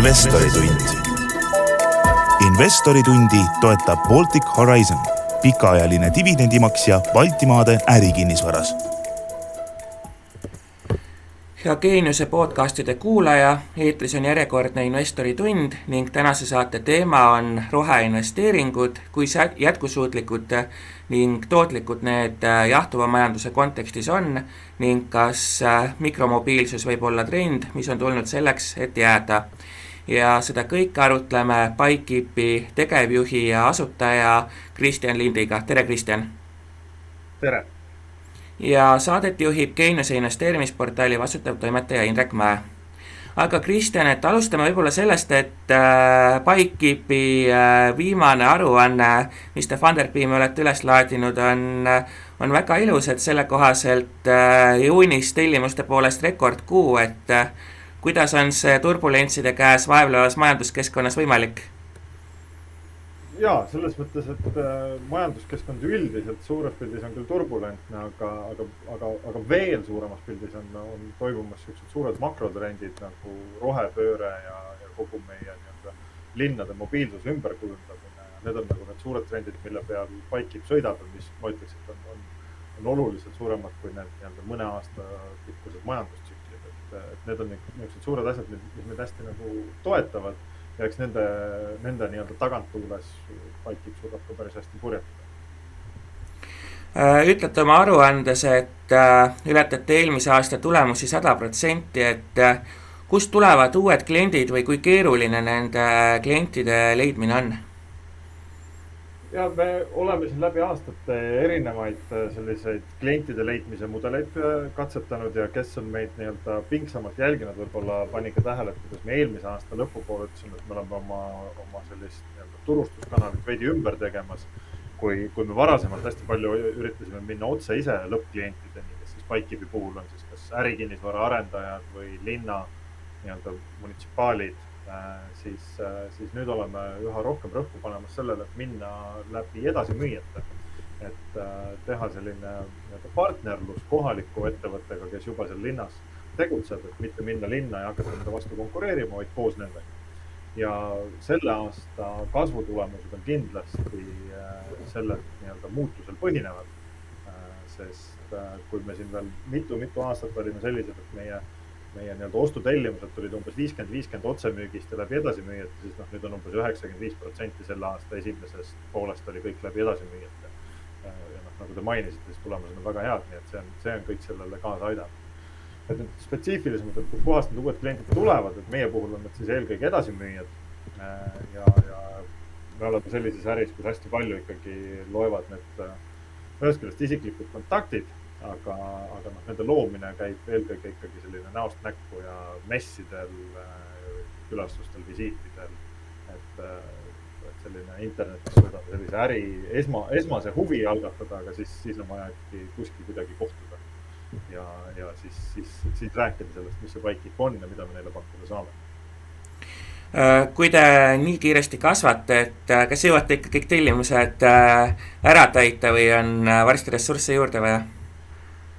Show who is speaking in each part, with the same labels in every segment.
Speaker 1: investoritund. investoritundi toetab Baltic Horizon, pikaajaline dividendimaksja Baltimaade ärikinnisvaras
Speaker 2: hea Geeniuse podcastide kuulaja, eetris on järjekordne investori tund ning tänase saate teema on roheinvesteeringud, kui jätkusuutlikud ning tootlikud need äh, jahtuva majanduse kontekstis on ning kas äh, mikromobiilsus võib olla trend, mis on tulnud selleks, et jääda. Ja seda kõike arutleme Bikekeepi tegevjuhi ja asutaja Kristjan Lindiga, tere Kristjan!
Speaker 3: tere!
Speaker 2: ja saadet juhib Geeniuse investeerimisportaali vastutav toimetaja Indrek Mäe. aga Kristjan, et alustame võib-olla sellest, et äh, Bikekeepi äh, viimane aruanne, mis te Funderbeami olete üles laadinud, on, on väga ilus, et selle kohaselt äh, juunis tellimuste poolest rekordkuu, et äh, kuidas on see turbulentside käes vaevlevas majanduskeskkonnas võimalik?
Speaker 3: jaa, selles mõttes, et äh, majanduskeskkond üldiselt suures pildis on küll turbulentne, aga, aga, aga, aga veel suuremas pildis on, on toimumas siuksed suured makrotrendid nagu rohepööre ja, ja kogu meie nii-öelda linnade mobiilsuse ümberkujundamine. Need on nagu need suured trendid, mille peal Bikekeep sõidab ja mis ma ütleks, et on, on, on oluliselt suuremad kui need nii-öelda mõne aasta pikkused majandustsüklid. Et, et need on niisugused suured asjad, mis meid hästi nagu toetavad ja eks nende, nende nii-öelda taganttuules Baltic suudab ka päris hästi purjetada.
Speaker 2: Äh, ütlete oma aruandes, et äh, ületate eelmise aasta tulemusi sada protsenti, et äh, kust tulevad uued kliendid või kui keeruline nende klientide leidmine on?
Speaker 3: Ja me oleme siin läbi aastate erinevaid äh, selliseid klientide leidmise mudeleid äh, katsetanud ja kes on meid nii-öelda pingsamalt jälginud, võib-olla pani ka tähele, et kuidas me eelmise aasta lõpupoole ütlesime, et me oleme oma, oma sellist nii-öelda turustuskanalit veidi ümber tegemas. kui, kui me varasemalt hästi palju üritasime minna otse ise lõppklientideni, kes siis Bikekeepi puhul on siis kas ärikinnisvara arendajad või linna nii-öelda munitsipaalid siis, äh, siis nüüd oleme üha rohkem rõhku panemas sellele, et minna läbi edasimüüjate. et äh, teha selline nii-öelda partnerlus kohaliku ettevõttega, kes juba seal linnas tegutseb, et mitte minna linna ja hakata nende vastu konkureerima, vaid koos nendega. ja selle aasta kasvutulemused on kindlasti sellel nii-öelda muutusel põhinevad. sest kui me siin veel mitu-mitu aastat olime sellised, et meie meie nii-öelda ostutellimused tulid umbes viiskümmend, viiskümmend otsemüügist ja läbi edasimüüjate, siis noh, nüüd on umbes üheksakümmend viis protsenti selle aasta esimesest poolest oli kõik läbi edasimüüjate. ja noh, nagu te mainisite, siis tulemused on väga head, nii et see on, see on kõik sellele kaasa aidanud. et nüüd spetsiifilisemalt, et kustkohast need uued kliendid tulevad, et meie puhul on need siis eelkõige edasimüüjad. Äh, ja, ja me oleme sellises äris, kus hästi palju ikkagi loevad need äh, ühest küljest isiklikud kontaktid aga, aga noh, nende loomine käib eelkõige ikkagi selline näost näkku ja messidel, äh, külastustel, visiitidel. et, äh, et selline internetis suudab sellise äri esma, esmase huvi algatada, aga siis, siis on vaja ikkagi kuskil kuidagi kohtuda. ja, ja siis, siis, siis rääkida sellest, mis see Bikekeep on ja mida me neile pakkuda saame
Speaker 2: äh, kui te nii kiiresti kasvate, et kas jõuate ikka kõik tellimused ära täita või on varsti ressursse juurde vaja?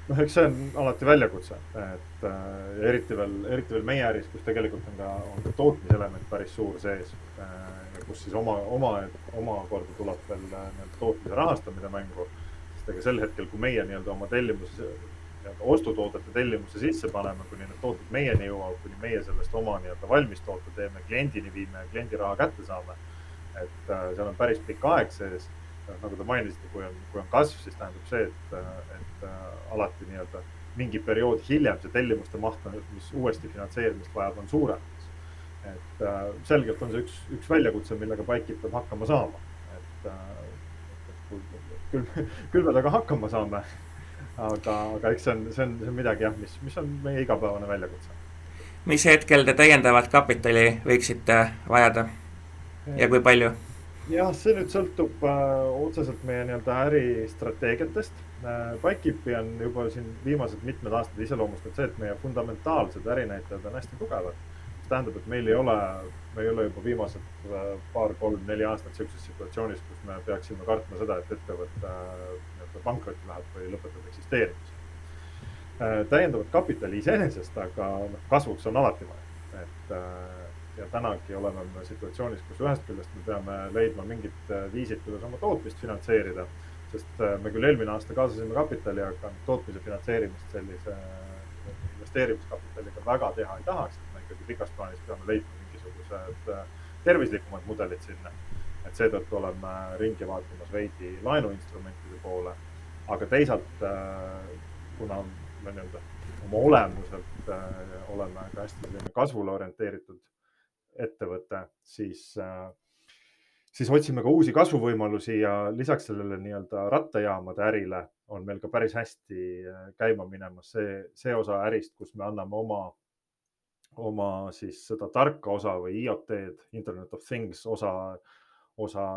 Speaker 3: Noh, eks see on alati väljakutse, et äh, eriti veel, eriti veel meie äris, kus tegelikult on ka, on ka tootmiselement päris suur sees äh,. kus siis oma, oma, omakorda tuleb veel äh, nii-öelda tootmise rahastamine mängu. sest ega sel hetkel, kui meie nii-öelda oma tellimuse, ostutoodete tellimuse sisse paneme, kuni need tooted meieni jõuavad, kuni meie sellest oma nii-öelda valmistoote teeme, kliendini viime ja kliendi raha kätte saame. et äh, seal on päris pikk aeg sees nagu te mainisite, kui on, kui on kasv, siis tähendab see, et, et äh, alati nii-öelda mingi periood hiljem see tellimuste maht, mis uuesti finantseerimist vajab, on suurem. et äh, selgelt on see üks, üks väljakutse, millega Bikekeep peab hakkama saama. et, äh, et küll, küll me temaga hakkama saame. aga, aga eks see on, see on, see on midagi jah, mis, mis on meie igapäevane väljakutse.
Speaker 2: mis hetkel te täiendavat kapitali võiksite vajada ja kui palju?
Speaker 3: jah, see nüüd sõltub äh, otseselt meie nii-öelda äristrateegiatest. Bikekeepi on juba siin viimased mitmed aastad iseloomustanud see, et meie fundamentaalsed ärinäitajad on hästi tugevad. mis tähendab, et meil ei ole, me ei ole juba viimased äh, paar, kolm, neli aastat sihukeses situatsioonis, kus me peaksime kartma seda, et ettevõte äh, nii-öelda pankrotti läheb või lõpetab eksisteerimise äh,. täiendavat kapitali iseenesest, aga noh, kasvuks on alati vaja, et äh, ja tänagi oleme me situatsioonis, kus ühest küljest me peame leidma mingid viisid, kuidas oma tootmist finantseerida, sest me küll eelmine aasta kaasasime kapitali, aga tootmise finantseerimist sellise investeerimiskapitaliga väga teha ei tahaks, et me ikkagi pikas plaanis peame leidma mingisugused tervislikumad mudelid sinna. et seetõttu oleme ringi vaatamas veidi laenuinstrumentide poole, aga teisalt kuna me nii-öelda oma olemuselt äh, oleme ka hästi selline kasvule orienteeritud ettevõte, siis äh, siis otsime ka uusi kasvuvõimalusi ja lisaks sellele nii-öelda rattajaamade ärile on meil ka päris hästi äh, käima minemas see, see osa ärist, kus me anname oma, oma siis seda tarka osa või IoT-d, Internet of Things osa, osa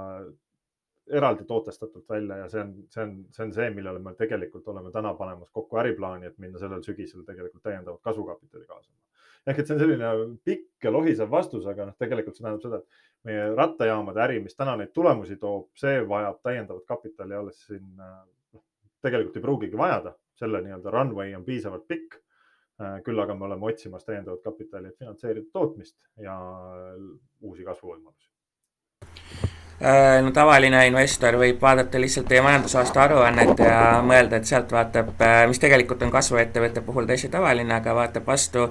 Speaker 3: eraldi tootestatult välja ja see on, see on, see on see, millele me tegelikult oleme täna panemas kokku äriplaani, et minna sellel sügisel tegelikult täiendavat kasvukapitali kaasama. Ehk et see on selline pikk ja lohisev vastus, aga noh, tegelikult see tähendab seda, et meie rattajaamade äri, mis täna neid tulemusi toob, see vajab täiendavat kapitali alles siin noh, tegelikult ei pruugigi vajada, selle nii-öelda runway on piisavalt pikk küll aga me oleme otsimas täiendavat kapitali, et finantseerida tootmist ja uusi kasvuvõimalusi.
Speaker 2: Äh, no tavaline investor võib vaadata lihtsalt teie majandusaasta aruannet ja mõelda, et sealt vaatab, äh, mis tegelikult on kasvuettevõtte puhul täiesti tavaline, aga vaatab vastu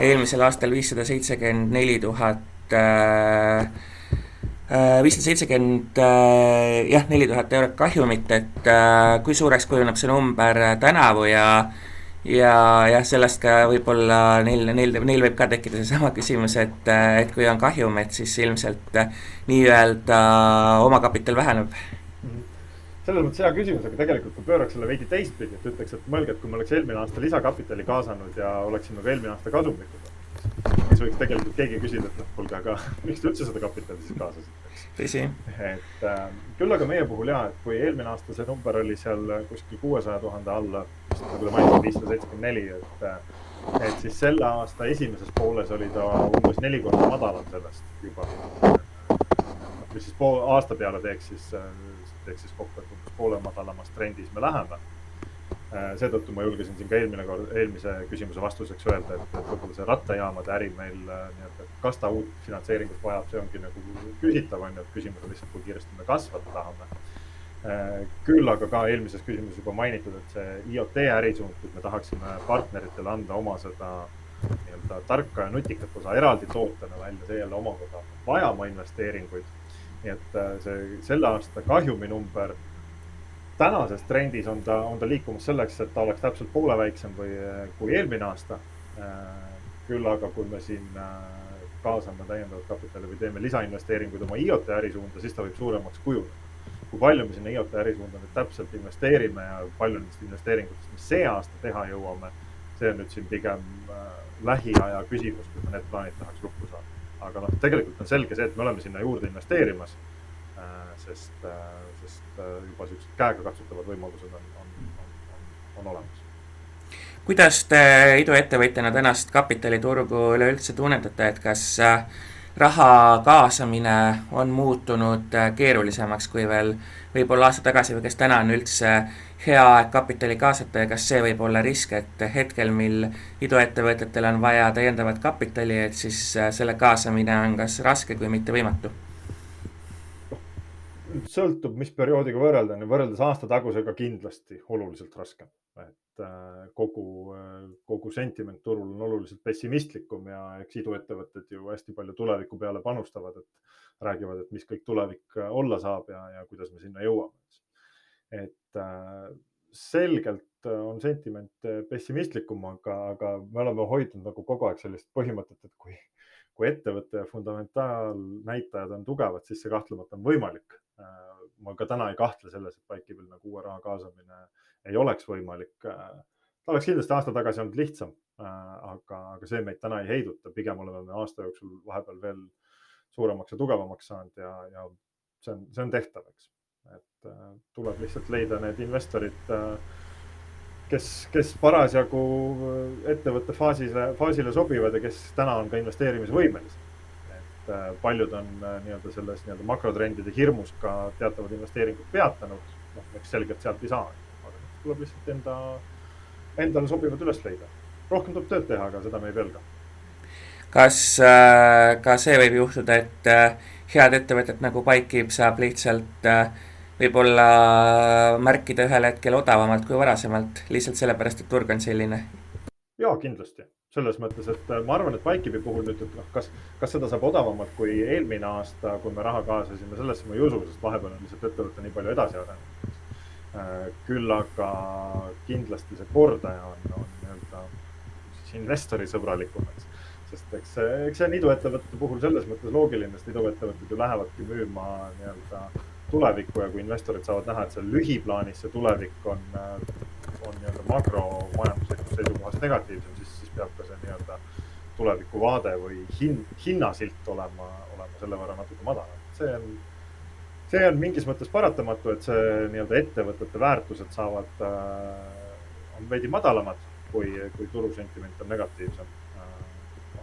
Speaker 2: eelmisel aastal viissada seitsekümmend neli tuhat äh, viissada seitsekümmend jah, neli tuhat eurot kahjumit, et kui suureks kujuneb see number tänavu ja ja jah, sellest ka võib-olla neil, neil, neil võib ka tekkida seesama küsimus, et, et kui on kahjum, et siis ilmselt nii-öelda omakapital väheneb
Speaker 3: selles mõttes hea küsimus, aga tegelikult kui pööraks selle veidi teistpidi, et ütleks, et mõelge, et kui me oleks eelmine aasta lisakapitali kaasanud ja oleksime ka eelmine aasta kasumlikud, siis võiks tegelikult keegi küsida, et noh, kuulge, aga miks te üldse seda kapitali siis kaasasite?
Speaker 2: Tõsi.
Speaker 3: et äh, küll aga meie puhul ja, et kui eelmine aasta see number oli seal kuskil kuuesaja tuhande alla, nagu te mainisite, viissada seitsekümmend neli, et äh, et siis selle aasta esimeses pooles oli ta umbes neli korda madalam sellest juba. mis siis pool aasta peale teeks siis, äh, teeks siis kokku, et umbes poole madalamas trendis me läheme Äh, seetõttu ma julgesin siin ka eelmine kord, eelmise küsimuse vastuseks öelda, et, et võib-olla see rattajaamade äri meil äh, nii-öelda, kas ta uut finantseeringut vajab, see ongi nagu küsitav, on ju, et küsimus on lihtsalt, kui kiiresti me kasvada tahame. Äh, küll aga ka eelmises küsimuses juba mainitud, et see IoT ärisuund, kus me tahaksime partneritele anda oma seda nii-öelda tarka ja nutikat osa eraldi tootena välja, see jälle omakorda vajama investeeringuid. nii et see selle aasta kahjuminumber tänases trendis on ta, on ta liikumas selleks, et ta oleks täpselt poole väiksem või kui eelmine aasta. küll aga, kui me siin äh, kaasame täiendavat kapitali või teeme lisainvesteeringuid oma IoT ärisuunda, siis ta võib suuremaks kujuneda. kui palju me sinna IoT ärisuunda nüüd täpselt investeerime ja palju nendest investeeringutest me see aasta teha jõuame, see on nüüd siin pigem äh, lähiaja küsimus, kui me need plaanid tahaks lukku saada. aga noh, tegelikult on selge see, et me oleme sinna juurde investeerimas Äh, sest, äh, sest äh, juba siuksed käegakatsutavad võimalused on, on, on, on, on olemas.
Speaker 2: kuidas te iduettevõtjana tänast kapitaliturgu üleüldse tunnetate, et kas raha kaasamine on muutunud keerulisemaks kui veel võib-olla aasta tagasi või kas täna on üldse hea aeg kapitali kaasata ja kas see võib olla risk, et hetkel, mil iduettevõtetel on vaja täiendavat kapitali, et siis selle kaasamine on kas raske kui mitte võimatu?
Speaker 3: Sõltub, mis perioodiga võrrelda, võrreldes aasta tagusega kindlasti oluliselt raskem. et äh, kogu, äh, kogu sentiment turul on oluliselt pessimistlikum ja eks iduettevõtted ju hästi palju tuleviku peale panustavad, et räägivad, et mis kõik tulevik äh, olla saab ja, ja kuidas me sinna jõuame. et selgelt on sentiment pessimistlikum, aga, aga me oleme hoidnud nagu kogu aeg sellist põhimõtet, et kui, kui ettevõtte fundamentaalnäitajad on tugevad, siis see kahtlemata on võimalik ma ka täna ei kahtle selles, et Bike'ibil nagu uue raha kaasamine ei oleks võimalik. Ta oleks kindlasti aasta tagasi olnud lihtsam, aga, aga see meid täna ei heiduta, pigem oleme me aasta jooksul vahepeal veel suuremaks ja tugevamaks saanud ja, ja see on, see on tehtav, eks. et tuleb lihtsalt leida need investorid, kes, kes parasjagu ettevõtte faasile, faasile sobivad ja kes täna on ka investeerimisvõimelised et äh, paljud on äh, nii-öelda selles nii-öelda makrotrendide hirmus ka teatavad investeeringud peatanud. noh, eks selgelt sealt ei saa, aga tuleb lihtsalt enda, endale sobivad üles leida. rohkem tuleb tööd teha, aga seda me ei pelga
Speaker 2: kas äh, ka see võib juhtuda, et head ettevõtet nagu Bikekeep saab lihtsalt äh, võib-olla märkida ühel hetkel odavamalt kui varasemalt, lihtsalt sellepärast, et turg on selline?
Speaker 3: jaa, kindlasti selles mõttes, et ma arvan, et Bikekeepi puhul nüüd, et noh, kas, kas seda saab odavamalt kui eelmine aasta, kui me raha kaasasime, sellesse ma ei usu, sest vahepeal on lihtsalt ettevõte nii palju edasi arenenud. küll aga kindlasti see kordaja on, on nii-öelda siis investori sõbralikum, eks sest eks, eks see on iduettevõtete puhul selles mõttes loogiline, sest iduettevõtted ju lähevadki müüma nii-öelda tulevikku ja kui investorid saavad näha, et seal lühiplaanis see tulevik on, on nii-öelda makromajanduslikust seisukohast negatiivsem, siis, siis peab ka see nii-öelda tulevikuvaade või hin-, hinnasilt olema, olema selle võrra natuke madalam. see on, see on mingis mõttes paratamatu, et see nii-öelda ettevõtete väärtused saavad äh,, on veidi madalamad, kui, kui turusentiment on negatiivsem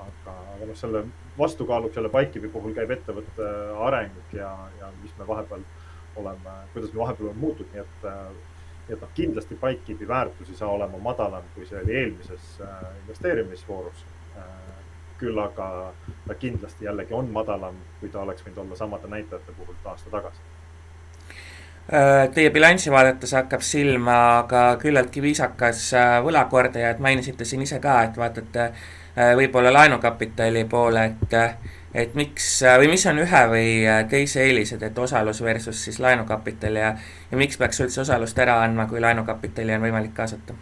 Speaker 3: aga, aga noh, selle vastukaaluks jälle Pikekeepi puhul käib ettevõtte areng ja, ja mis me vahepeal oleme, kuidas me vahepeal oleme muutunud, nii et, nii et noh, kindlasti Pikekeepi väärtus ei saa olema madalam, kui see oli eelmises äh, investeerimisvoorus äh,. küll aga ta kindlasti jällegi on madalam, kui ta oleks võinud olla samade näitajate puhul aasta tagasi
Speaker 2: äh, Teie bilanssi vaadates hakkab silma ka küllaltki viisakas äh, võlakordaja, et mainisite siin ise ka, et vaatate Äh, võib-olla laenukapitali poole, et, et miks äh, või mis on ühe või äh, teise eelised, et osalus versus siis laenukapital ja, ja miks peaks üldse osalust ära andma, kui laenukapitali on võimalik kaasata?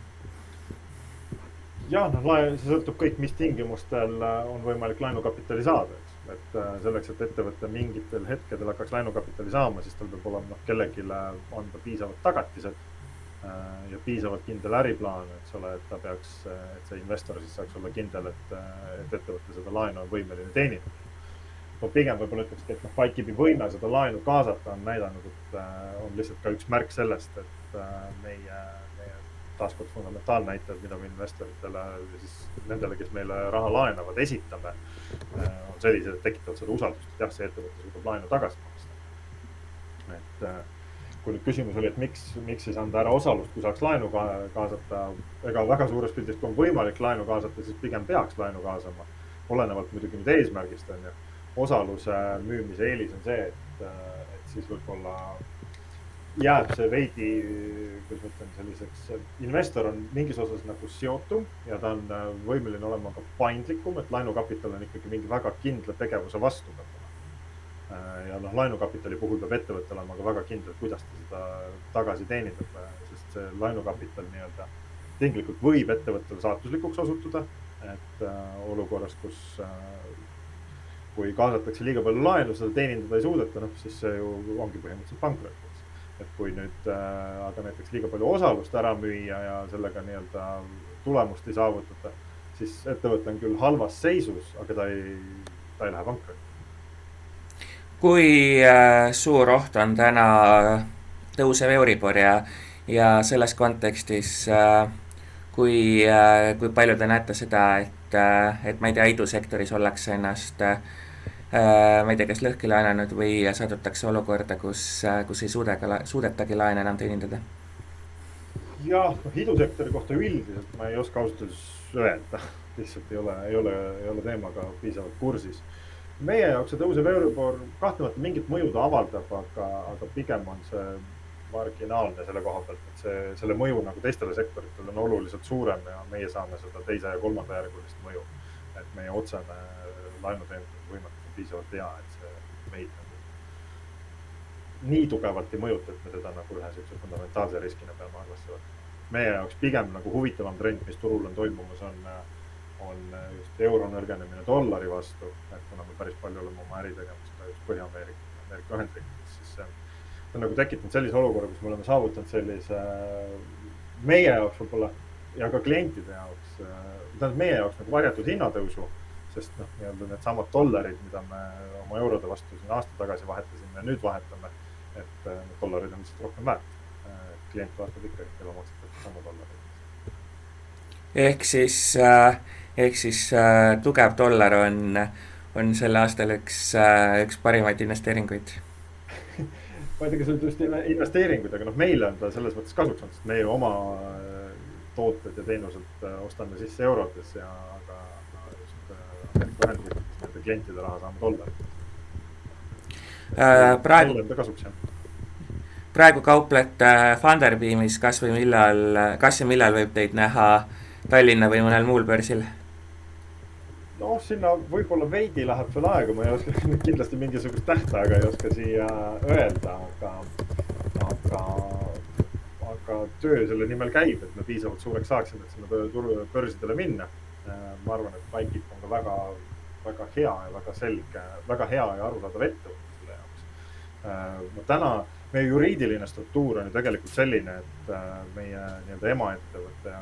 Speaker 3: ja noh, see sõltub kõik, mis tingimustel on võimalik laenukapitali saada, eks. et selleks, et ettevõte mingitel hetkedel hakkaks laenukapitali saama, siis tal peab olema noh, kellelegi anda piisavad tagatised Äh, ja piisavalt kindel äriplaan, eks ole, et ta peaks, et see investor siis saaks olla kindel, et, et ettevõte seda laenu on võimeline teenima. ma pigem võib-olla ütlekski, et noh, Pikekeepi võime seda laenu kaasata on näidanud, et äh, on lihtsalt ka üks märk sellest, et äh, meie, meie taaskord fundamentaalnäitajad, mida me investoritele siis nendele, kes meile raha laenavad, esitame, on sellised, et tekitavad seda usaldust, et jah, see ettevõte suudab laenu tagasi maksta. et kui nüüd küsimus oli, et miks, miks ei saanud ära osalust, kui saaks laenu ka kaasata, ega väga suures pildis, kui on võimalik laenu kaasata, siis pigem peaks laenu kaasama. olenevalt muidugi nüüd eesmärgist on ju. osaluse müümise eelis on see, et, et siis võib-olla jääb see veidi, kuidas ma ütlen, selliseks, investor on mingis osas nagu seotum ja ta on võimeline olema ka paindlikum, et laenukapital on ikkagi mingi väga kindla tegevuse vastu Äh, ja noh, laenukapitali puhul peab ettevõte olema ka väga kindel, kuidas ta seda tagasi teenindab, sest see laenukapital nii-öelda tinglikult võib ettevõttele saatuslikuks osutuda. et äh, olukorras, kus äh, kui kaasatakse liiga palju laenu, seda teenindada ei suudeta, noh siis see ju ongi põhimõtteliselt pankrot, eks. et kui nüüd äh, aga näiteks liiga palju osalust ära müüa ja sellega nii-öelda tulemust ei saavutata, siis ettevõte on küll halvas seisus, aga ta ei, ta ei lähe pankrotti
Speaker 2: kui äh, suur oht on täna tõusev Euribor ja, ja selles kontekstis äh, kui, äh, kui palju te näete seda, et, et ma ei tea, idusektoris ollakse ennast ma ei tea, kas lõhki laenanud või satutakse olukorda, kus, kus ei suuda ka, suudetagi laene enam teenindada?
Speaker 3: jah, noh idusektori kohta üldiselt ma ei oska ausalt öeldes öelda, lihtsalt ei ole, ei ole, ei ole teemaga piisavalt kursis meie jaoks see tõusev Euribor kahtlemata mingit mõju ta avaldab, aga, aga pigem on see marginaalne selle koha pealt, et see, selle mõju nagu teistele sektoritele on oluliselt suurem ja meie saame seda teise ja kolmandajärgulist mõju. et meie otsene laenuteenindamise võimekus on piisavalt hea, et see meid nagu nii tugevalt ei mõjuta, et me seda nagu ühe siukse fundamentaalse riskina peame arvesse võtma. meie jaoks pigem nagu huvitavam trend, mis turul on toimumas, on äh, on just euro nõrgenemine dollari vastu, et kuna me päris palju oleme oma äritegevust just Põhja-Ameerika, Ameerika Ühendriikides, siis see on, see on nagu tekitanud sellise olukorra, kus me oleme saavutanud sellise meie jaoks võib-olla ja ka klientide jaoks, tähendab meie jaoks nagu varjatud hinnatõusu, sest noh, nii-öelda needsamad dollarid, mida me oma eurode vastu siin aasta tagasi vahetasime nüüd vahetame, et need dollarid on lihtsalt rohkem väärt. klient vaatab ikka, et tema maksab sama dollareid.
Speaker 2: ehk siis äh ehk siis äh, tugev dollar on, on sel aastal üks äh,, üks parimaid investeeringuid
Speaker 3: ma ei tea, kas nüüd just investeeringuid, aga noh, meile on ta selles mõttes kasuks olnud, sest meie oma äh, tooted ja teenused äh, ostame sisse eurodes ja, aga, just äh, Ameerika Ühendriikides nende klientide raha saama dollarit
Speaker 2: äh,. praegu.
Speaker 3: Enda kasuks jah
Speaker 2: praegu kauplete Funderbeamis, kas või millal, kas ja millal võib teid näha Tallinna või mõnel muul börsil?
Speaker 3: Noh, sinna võib-olla veidi läheb veel aega, ma ei oska, kindlasti mingisugust tähtaega ei oska siia öelda, aga, aga, aga töö selle nimel käib, et me piisavalt suureks saaksime, et sinna börsidele minna. ma arvan, et Bikeip on ka väga, väga hea ja väga selge, väga hea ja arusaadav ettevõte selle jaoks. ma täna meie juriidiline struktuur on ju tegelikult selline, et äh, meie nii-öelda emaettevõtte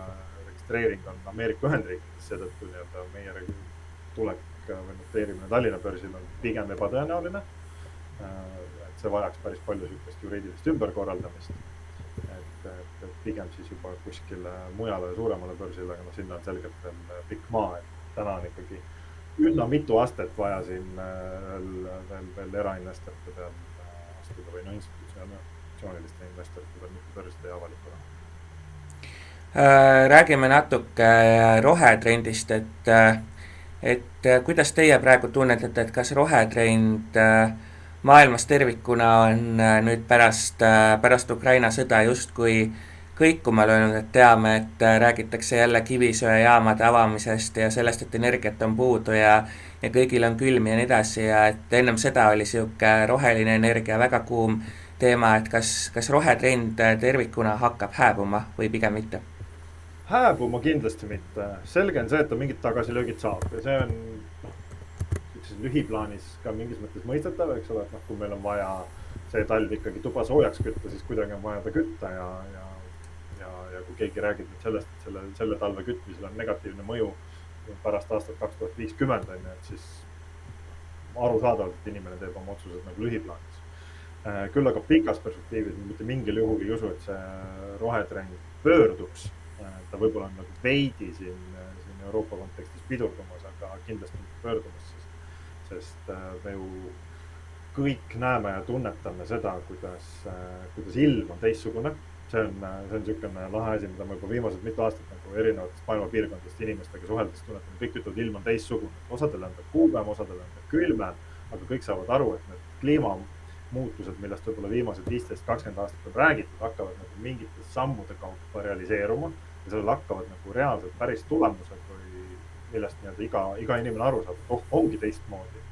Speaker 3: registreering on Ameerika Ühendriikides, seetõttu nii-öelda meie tulek või noteerimine Tallinna börsil on pigem ebatõenäoline. Äh, et see vajaks päris palju sihukest juriidilist ümberkorraldamist. et, et, et pigem siis juba kuskile mujale suuremale börsile, aga noh, sinna on selgelt veel pikk maa, et täna on ikkagi üsna mitu astet vaja siin äh, veel, veel, veel erainvestorite peal astuda või no institutsiooniliste investorite peal, mitte börside ja avaliku raha
Speaker 2: äh, räägime natuke rohetrendist, et, äh, et äh, kuidas teie praegu tunnetate, et kas rohetrend maailmas tervikuna on nüüd pärast, pärast Ukraina sõda justkui kõikuma löönud, et teame, et räägitakse jälle kivisöejaamade avamisest ja sellest, et energiat on puudu ja ja kõigil on külm ja nii edasi ja et ennem seda oli niisugune roheline energia väga kuum teema, et kas, kas rohetrend tervikuna hakkab hääbuma või pigem mitte?
Speaker 3: Hääbuma kindlasti mitte, selge on see, et ta mingid tagasilöögid saab ja see on noh, sihukeses lühiplaanis ka mingis mõttes mõistetav, eks ole, et noh, kui meil on vaja see talv ikkagi tuba soojaks kütta, siis kuidagi on vaja ta kütta ja, ja, ja, ja kui keegi räägib nüüd sellest, et selle, selle talve kütmisel on negatiivne mõju pärast aastat kaks tuhat viiskümmend on ju, et siis arusaadavalt, et inimene teeb oma otsused nagu lühiplaanis Äh, küll aga pikas perspektiivis mitte mingil juhul ei usu, et see rohetrend pöörduks. Äh, ta võib-olla on nagu veidi siin, äh, siin Euroopa kontekstis pidurdumas, aga kindlasti pöördumas, sest, sest me ju kõik näeme ja tunnetame seda, kuidas, kuidas ilm on teistsugune. see on, see on niisugune lahe asi, mida ma juba viimased mitu aastat nagu erinevatest maailma piirkondadest inimestega suheldes tunnetan, kõik ütlevad, ilm on teistsugune. osadel on ta kuumem, osadel on ta külmem, aga kõik saavad aru, et need kliima muutused, millest võib-olla viimased viisteist, kakskümmend aastat on räägitud, hakkavad nagu mingite sammude kaupa realiseeruma ja sellel hakkavad nagu reaalselt päris tulemused või millest nii-öelda iga, iga inimene aru saab, et oh, ongi teistmoodi.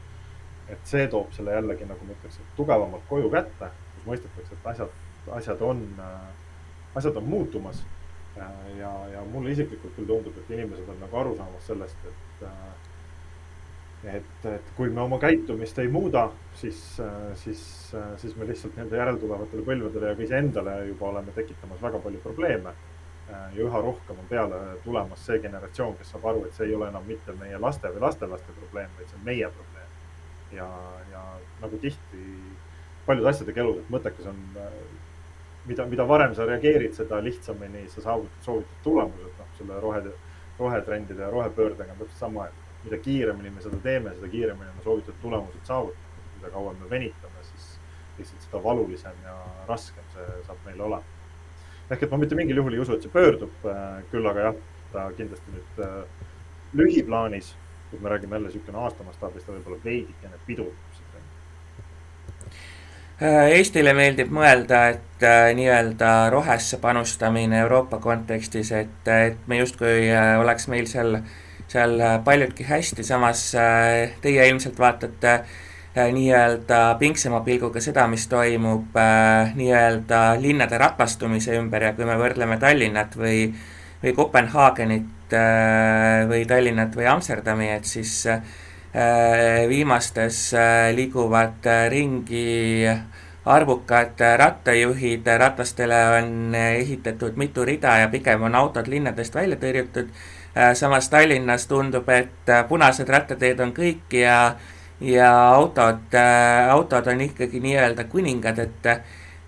Speaker 3: et see toob selle jällegi nagu ma ütleks, et tugevamalt koju kätte, kus mõistetakse, et asjad, asjad on, asjad on muutumas. ja, ja mulle isiklikult küll tundub, et inimesed on nagu aru saamas sellest, et et, et kui me oma käitumist ei muuda, siis, siis, siis me lihtsalt nende järeltulevatele põlvedele ja ka iseendale juba oleme tekitamas väga palju probleeme. Ja üha rohkem on peale tulemas see generatsioon, kes saab aru, et see ei ole enam mitte meie laste või lastelaste probleem, vaid see on meie probleem. ja, ja nagu tihti paljude asjadega elus, et mõttekas on, mida, mida varem sa reageerid, seda lihtsamini sa saavutad soovitud tulemused, noh, selle rohe, rohetrendide ja rohepöördega on täpselt sama, et mida kiiremini me seda teeme, seda kiiremini me soovitud tulemused saavutame. mida kauem me venitame, siis lihtsalt seda valulisem ja raskem see saab meil olema. Ehk et ma mitte mingil juhul ei usu, et see pöördub, äh, küll aga jah, ta kindlasti nüüd äh, lühiplaanis, kui me räägime jälle niisugune aasta mastaabis, ta võib-olla veidikene pidurdab seda.
Speaker 2: Äh, Eestile meeldib mõelda, et nii-öelda rohesse panustamine Euroopa kontekstis, et, et me justkui oleks meil seal seal paljudki hästi, samas teie ilmselt vaatate äh, nii-öelda pingsema pilguga seda, mis toimub nii-öelda linnade rapastumise ümber ja kui me võrdleme Tallinnat või, või Kopenhaagenit või Tallinnat või Amsterdami, et siis viimastes liiguvad ringi arvukad rattajuhid, ratastele on ehitatud mitu rida ja pigem on autod linnadest välja tõrjutud. Äh, samas Tallinnas tundub, et äh, punased rattateed on kõik ja, ja autod, äh, autod on ikkagi nii-öelda kuningad, et,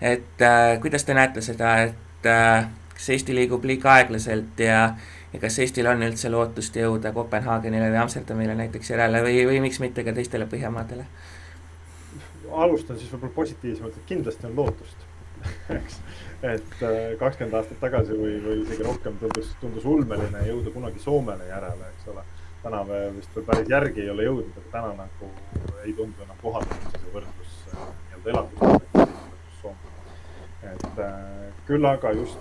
Speaker 2: et kuidas te näete seda, et kas Eesti liigub liiga aeglaselt ja, ja kas Eestil on üldse lootust jõuda Kopenhaagenile või Amsterdamile näiteks järele või, või miks mitte ka teistele Põhjamaadele?
Speaker 3: alustan siis võib-olla positiivsemalt, et kindlasti on lootust eks et äh, kakskümmend aastat tagasi või, või isegi rohkem tundus, tundus ulmeline jõuda kunagi Soomele järele, eks ole. Täna me vist veel päris järgi ei ole jõudnud, aga täna nagu ei tundu enam kohaldatud see võrdlus äh, nii-öelda elatussoomega. et äh, küll aga just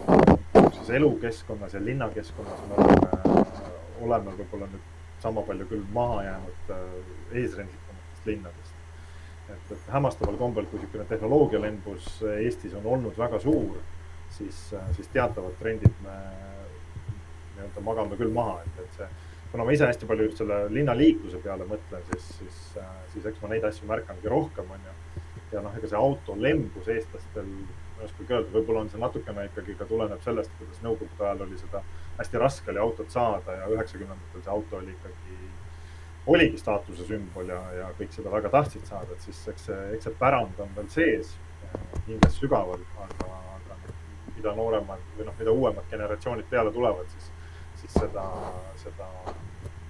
Speaker 3: siis elukeskkonnas ja linnakeskkonnas me oleme, oleme võib-olla nüüd sama palju küll maha jäänud eesrindlikumatest linnadest. et, et hämmastaval kombel, kui niisugune tehnoloogialembus Eestis on olnud väga suur, siis, siis teatavad trendid me nii-öelda magame küll maha, et, et see kuna ma ise hästi palju just selle linnaliikluse peale mõtlen, siis, siis, äh, siis eks ma neid asju märkangi rohkem, onju. ja noh, ega see autolembus eestlastel, ma ei oskagi öelda, võib-olla on see natukene ikkagi ka tuleneb sellest, kuidas nõukogude ajal oli seda hästi raske oli autot saada ja üheksakümnendatel see auto oli ikkagi, oligi staatuse sümbol ja, ja kõik seda väga tahtsid saada, et siis eks see, eks see pärand on veel sees hinges sügaval, aga, aga mida nooremad või noh, mida uuemad generatsioonid peale tulevad, siis siis seda, seda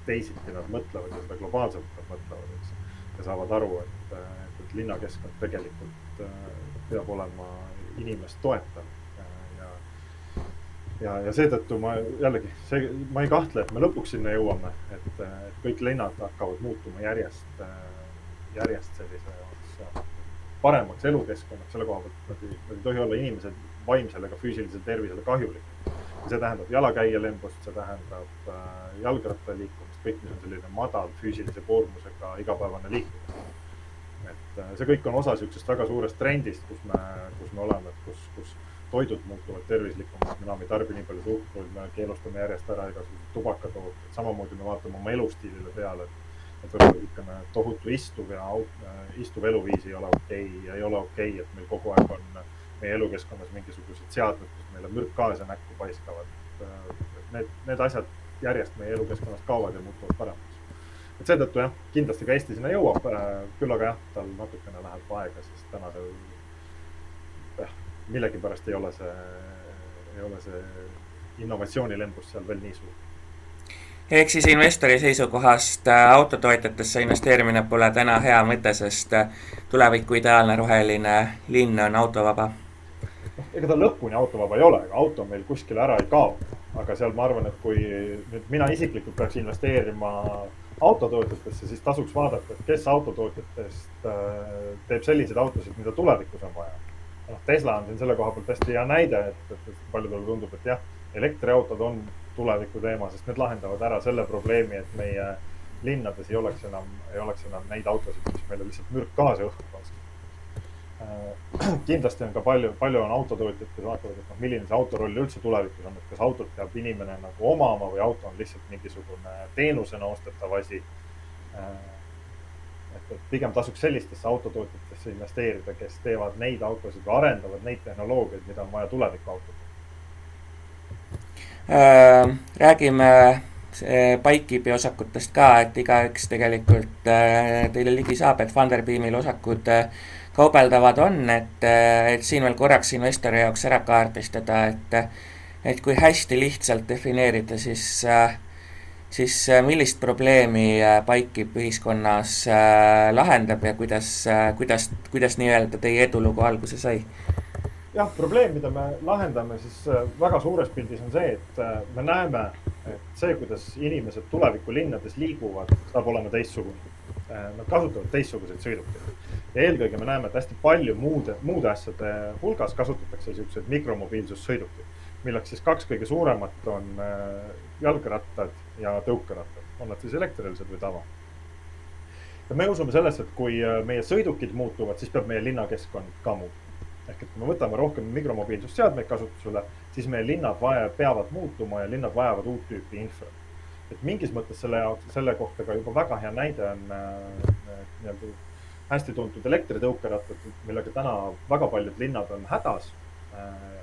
Speaker 3: teisiti nad mõtlevad ja seda globaalselt nad mõtlevad, eks. ja saavad aru, et, et, linnakeskkond tegelikult äh, peab olema inimest toetav. Ja, ja, ja seetõttu ma jällegi, see, ma ei kahtle, et me lõpuks sinna jõuame, et, et kõik linnad hakkavad muutuma järjest, järjest selliseks paremaks elukeskkonnaks. Selle koha pealt, nad ei tohi olla inimesed vaimsele ega füüsilisele tervisele kahjulikud see tähendab jalakäijalembust, see tähendab äh, jalgrattaliikumist, kõik, mis on selline madal füüsilise koormusega igapäevane liikumine. et äh, see kõik on osa niisugusest väga suurest trendist, kus me, kus me oleme, kus, kus toidud muutuvad tervislikumaks, me enam ei tarbi nii palju suhkruid, me keelustame järjest ära igasugused tubakatooted, samamoodi me vaatame oma elustiilile peale, et et võib-olla niisugune tohutu istuv ja istuv eluviis ei ole okei okay, ja ei ole okei okay,, et meil kogu aeg on meie elukeskkonnas mingisugused seadmed, kus meile mürkgaase näkku paiskavad. Need, need asjad järjest meie elukeskkonnast kaovad ja muutuvad paremaks. et seetõttu jah, kindlasti ka Eesti sinna jõuab, küll aga jah, tal natukene läheb aega, sest tänasel jah, millegipärast ei ole see, ei ole see innovatsioonilembus seal veel nii suur
Speaker 2: ehk siis investori seisukohast äh, autotootjatesse investeerimine pole täna hea mõte, sest äh, tuleviku ideaalne roheline linn on autovaba
Speaker 3: noh, ega ta lõpuni autovaba ei ole, ega auto meil kuskile ära ei kao. aga seal ma arvan, et kui nüüd mina isiklikult peaks investeerima autotootjatesse, siis tasuks vaadata, et kes autotootjatest äh, teeb selliseid autosid, mida tulevikus on vaja. noh, Tesla on siin selle koha pealt hästi hea näide, et, et paljudele tundub, et jah, elektriautod on tuleviku teema, sest need lahendavad ära selle probleemi, et meie linnades ei oleks enam, ei oleks enam neid autosid, mis meile lihtsalt mürkgaasi õhku laskavad Äh, kindlasti on ka palju, palju on autotootjaid, kes vaatavad, et noh, milline see auto roll üldse tulevikus on, et kas autot peab inimene nagu omama või auto on lihtsalt mingisugune teenusena ostetav asi. Äh, et, et pigem tasuks sellistesse autotootjatesse investeerida, kes teevad neid autosid või arendavad neid tehnoloogiaid, mida on vaja tulevikuautodes
Speaker 2: äh,. räägime Pikekeepi osakutest ka, et igaüks tegelikult äh, teile ligi saab, et Funderbeamil osakud äh, kaubeldavad on, et, et siin veel korraks investori jaoks ära kaardistada, et et kui hästi lihtsalt defineerida, siis siis millist probleemi Pikekeep ühiskonnas lahendab ja kuidas, kuidas, kuidas nii-öelda teie edulugu alguse sai?
Speaker 3: jah, probleem, mida me lahendame siis väga suures pildis on see, et me näeme, et see, kuidas inimesed tulevikulinnades liiguvad, saab olema teistsugune. Nad kasutavad teistsuguseid sõidukeid ja eelkõige me näeme, et hästi palju muude, muude asjade hulgas kasutatakse siukseid mikromobiilsussõidukeid, milleks siis kaks kõige suuremat on äh, jalgrattad ja tõukerattad, on nad siis elektrilised või tava. ja me usume sellesse, et kui äh, meie sõidukid muutuvad, siis peab meie linnakeskkond ka muutuma. ehk et kui me võtame rohkem mikromobiilsusseadmeid kasutusele, siis meie linnad vaja, peavad muutuma ja linnad vajavad uut tüüpi infra et mingis mõttes selle jaoks, selle kohta ka juba väga hea näide on äh, nii-öelda hästi tuntud elektritõukerattad, millega täna väga paljud linnad on hädas. Äh,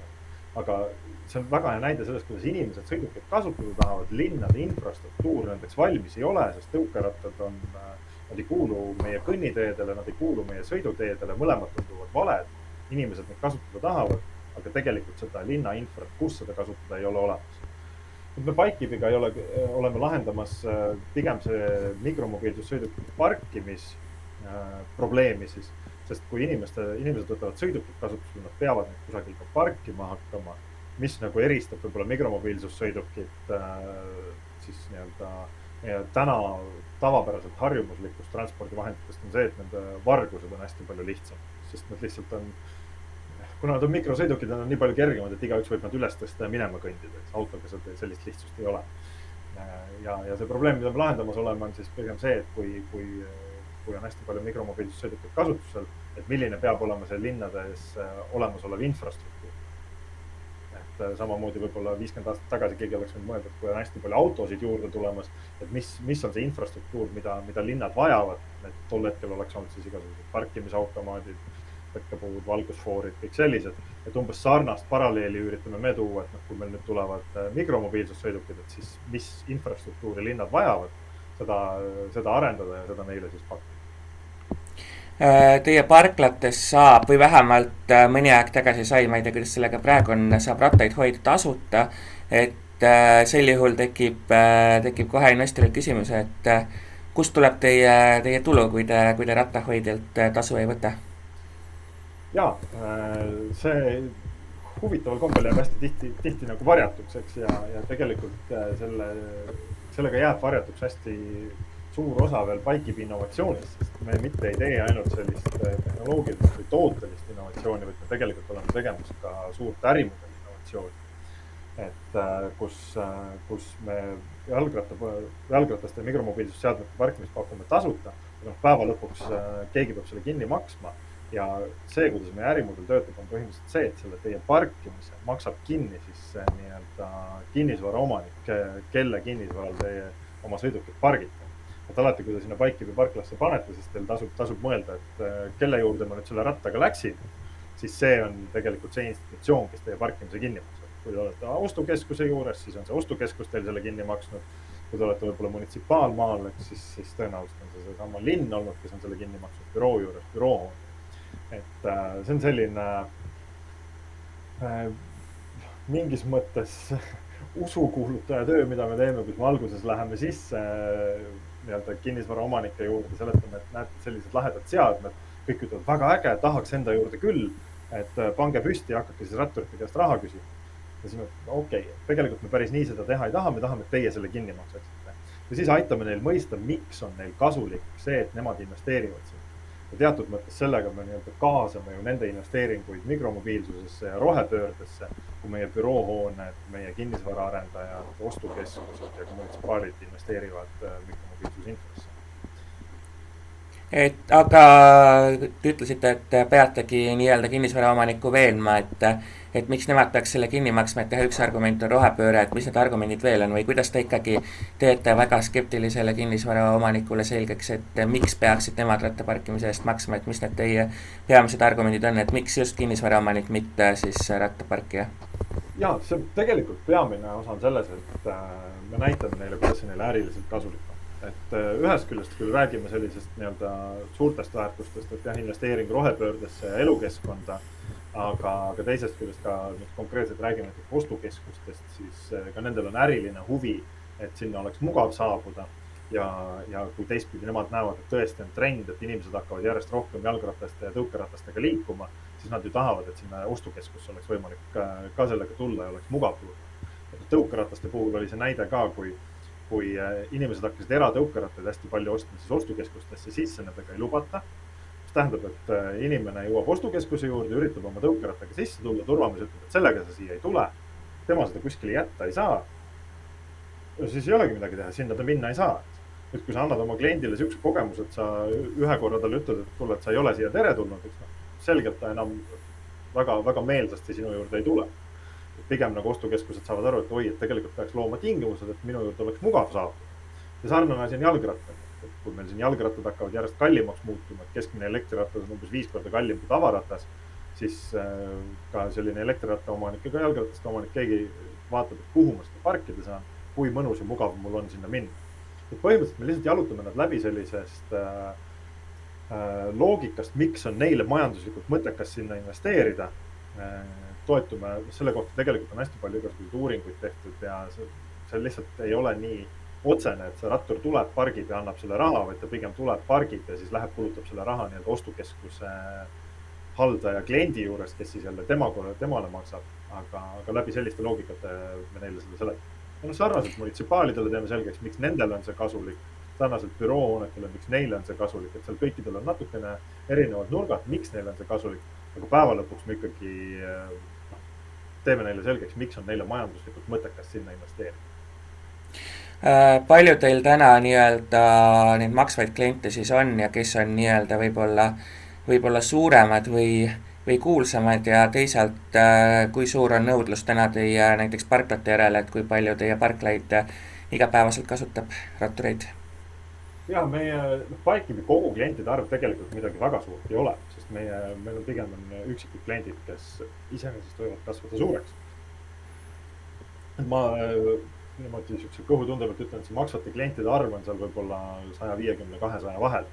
Speaker 3: aga see on väga hea näide sellest, kuidas inimesed sõidukeid kasutada tahavad, linnade infrastruktuur nendeks valmis ei ole, sest tõukerattad on, äh, nad ei kuulu meie kõnniteedele, nad ei kuulu meie sõiduteedele, mõlemad tunduvad valed. inimesed neid kasutada tahavad, aga tegelikult seda linna infrat, kus seda kasutada, ei ole olemas nüüd me Bikekeepiga ei ole, oleme lahendamas äh, pigem see mikromobiilsussõidukite parkimis probleemi siis. sest kui inimeste, inimesed võtavad sõidukit kasutusele, nad peavad neid kusagil ka parkima hakkama, mis nagu eristab võib-olla mikromobiilsussõidukit äh, siis nii-öelda täna tavapäraselt harjumuslikust transpordivahenditest on see, et nende vargused on hästi palju lihtsamad, sest nad lihtsalt on, kuna nad on mikrosõidukid, nad on nii palju kergemad, et igaüks võib nad üles tõsta ja minema kõndida, eks autoga seda, sellist lihtsust ei ole. ja, ja see probleem, mida me lahendamas oleme, on siis pigem see, et kui, kui, kui on hästi palju mikromobiilsussõidukeid kasutusel, et milline peab olema see linnades olemasolev infrastruktuur et äh, samamoodi võib-olla viiskümmend aastat tagasi keegi oleks võinud mõelda, et kui on hästi palju autosid juurde tulemas, et mis, mis on see infrastruktuur, mida, mida linnad vajavad. et tol hetkel oleks olnud siis igasugused parkimisautomaadid, tõkkepuud, valgusfoorid, kõik sellised. et umbes sarnast paralleeli üritame me tuua, et noh, kui meil nüüd tulevad äh, mikromobiilsussõidukid, et siis mis infrastruktuuri linnad vajavad, seda, seda arendada ja seda neile siis pakkuda
Speaker 2: Äh, teie parklates saab või vähemalt äh, mõni aeg tagasi sai, ma ei tea, kuidas sellega praegu on, saab rattaid hoida tasuta. et äh, sel juhul tekib, tekib kohe investoril küsimus, et kust tuleb teie, teie tulu, kui te, kui te rattahoidjalt tasu ei võta?
Speaker 3: ja see huvitaval kombel jääb hästi tihti, tihti nagu varjatuks, eks, ja, ja tegelikult selle, sellega jääb varjatuks hästi suur osa veel paikib innovatsioonist, sest me mitte ei tee ainult sellist eh, tehnoloogilist või tootelist innovatsiooni, vaid me tegelikult oleme tegemas ka suurt ärimudeli innovatsiooni. et eh, kus, eh, kus me jalgratta, jalgrataste ja mikromobiilsusseadmete parkimist pakume tasuta. noh, päeva lõpuks keegi peab selle kinni maksma ja see, kuidas meie ärimudel töötab, on põhimõtteliselt see, et selle teie parkimise maksab kinni siis nii-öelda kinnisvaraomanik, kelle kinnisvaral teie oma sõidukit pargite et alati, kui te sinna Bike'i või parklasse panete, siis teil tasub, tasub mõelda, et äh, kelle juurde ma nüüd selle rattaga läksin. siis see on tegelikult see institutsioon, kes teie parkimise kinni maksab. kui te olete ostukeskuse juures, siis on see ostukeskus teil selle kinni maksnud. kui te olete võib-olla munitsipaalmaal, eks siis, siis tõenäoliselt on see seesama linn olnud, kes on selle kinni maksnud büroo juures, büroohoone. et äh, see on selline äh, mingis mõttes usukuulutaja töö, mida me teeme, kus me alguses läheme sisse nii-öelda kinnisvaraomanike juurde, seletame, et näete, sellised lahedad seadmed. kõik ütlevad väga äge, tahaks enda juurde küll. et äh, pange püsti ja hakake siis ratturite käest raha küsima. ja siis me, okei okay,, tegelikult me päris nii seda teha ei taha, me tahame, et teie selle kinni maksaksite. ja siis aitame neil mõista, miks on neil kasulik see, et nemad investeerivad sinna ja teatud mõttes sellega me nii-öelda kaasame ju nende investeeringuid mikromobiilsusesse ja rohepöördesse, kui meie büroohooned, meie kinnisvaraarendajad, ostukeskused ja munitsipaalid investeerivad äh, mikromobiilsusinfosse
Speaker 2: et aga te ütlesite, et peategi nii-öelda kinnisvaraomanikku veenma, et, et miks nemad peaks selle kinni maksma, et jah, üks argument on rohepööre, et mis need argumendid veel on või kuidas te ikkagi teete väga skeptilisele kinnisvaraomanikule selgeks, et miks peaksid nemad rattaparkimise eest maksma, et mis need teie peamised argumendid on, et miks just kinnisvaraomanik, mitte siis rattaparkija?
Speaker 3: ja see tegelikult peamine osa on selles, et äh, me näitame neile, kuidas see neile äriliselt kasulik on et äh, ühest küljest küll räägime sellisest nii-öelda suurtest väärtustest, et jah, investeering rohepöördesse ja elukeskkonda. Aga, aga teisest küljest ka nüüd konkreetselt räägime näiteks ostukeskustest, siis äh, ka nendel on äriline huvi, et sinna oleks mugav saabuda. ja, ja kui teistpidi nemad näevad, et tõesti on trend, et inimesed hakkavad järjest rohkem jalgrataste ja tõukeratastega liikuma, siis nad ju tahavad, et sinna ostukeskusse oleks võimalik ka, ka sellega tulla ja oleks mugav tulla. tõukerataste puhul oli see näide ka, kui kui äh, inimesed hakkasid eratõukerattaid hästi palju ostma, siis ostukeskustesse sisse nendega ei lubata. Tähendab, et äh, inimene jõuab ostukeskuse juurde, üritab oma tõukerattaga sisse tulla, turvamees ütleb, et sellega sa siia ei tule. tema seda kuskile jätta ei saa. siis ei olegi midagi teha, sinna ta minna ei saa. nüüd, kui sa annad oma kliendile siukse kogemuse, et sa ühe korra talle ütled, et kuule, et sa ei ole siia teretulnud, eks noh, selgelt ta enam väga, väga meelsasti sinu juurde ei tule pigem nagu ostukeskused saavad aru, et oi, et tegelikult peaks looma tingimused, et minu juurde oleks mugav saada. ja sarnane asi on jalgrattaga, et kui meil siin jalgrattad hakkavad järjest kallimaks muutuma, et keskmine elektriratas on umbes viis korda kallim kui tavaratas, siis äh, ka selline elektriratta omanik ka jalgrataste omanik, keegi vaatab, et kuhu ma seda parkida saan, kui mõnus ja mugav mul on sinna minna. et põhimõtteliselt me lihtsalt jalutame nad läbi sellisest äh, äh, loogikast, miks on neile majanduslikult mõttekas sinna investeerida äh, toetume, selle kohta tegelikult on hästi palju igasuguseid uuringuid tehtud ja see, see lihtsalt ei ole nii otsene, et see rattur tuleb, pargib ja annab selle raha, vaid ta pigem tuleb, pargib ja siis läheb, kulutab selle raha nii-öelda ostukeskuse haldaja kliendi juures, kes siis jälle tema, temale maksab. aga, aga läbi selliste loogikate me neile seda seletame ja noh, sarnaselt munitsipaalidele teeme selgeks, miks nendele on see kasulik, sarnaselt büroohoonetele, miks neile on see kasulik, et seal kõikidel on natukene erinevad nurgad, miks neile on see kasulik. aga päeva lõpuks me ikkagi noh, teeme neile selgeks, miks on neile majanduslikult mõttekas sinna investeerida
Speaker 2: palju teil täna nii-öelda neid maksvaid kliente siis on ja kes on nii-öelda võib-olla, võib-olla suuremad või, või kuulsamad ja teisalt, äh, kui suur on nõudlus täna teie näiteks parklate järele, et kui palju teie parklaid äh, igapäevaselt kasutab rattureid?
Speaker 3: ja meie noh, Bike'ivi kogu klientide arv tegelikult midagi väga suurt ei ole, sest meie, meil on pigem on üksikud kliendid, kes iseenesest võivad kasvada suureks. ma niimoodi siukse kõhutunde pealt ütlen, et see maksvate klientide arv on seal võib-olla saja viiekümne, kahesaja vahel.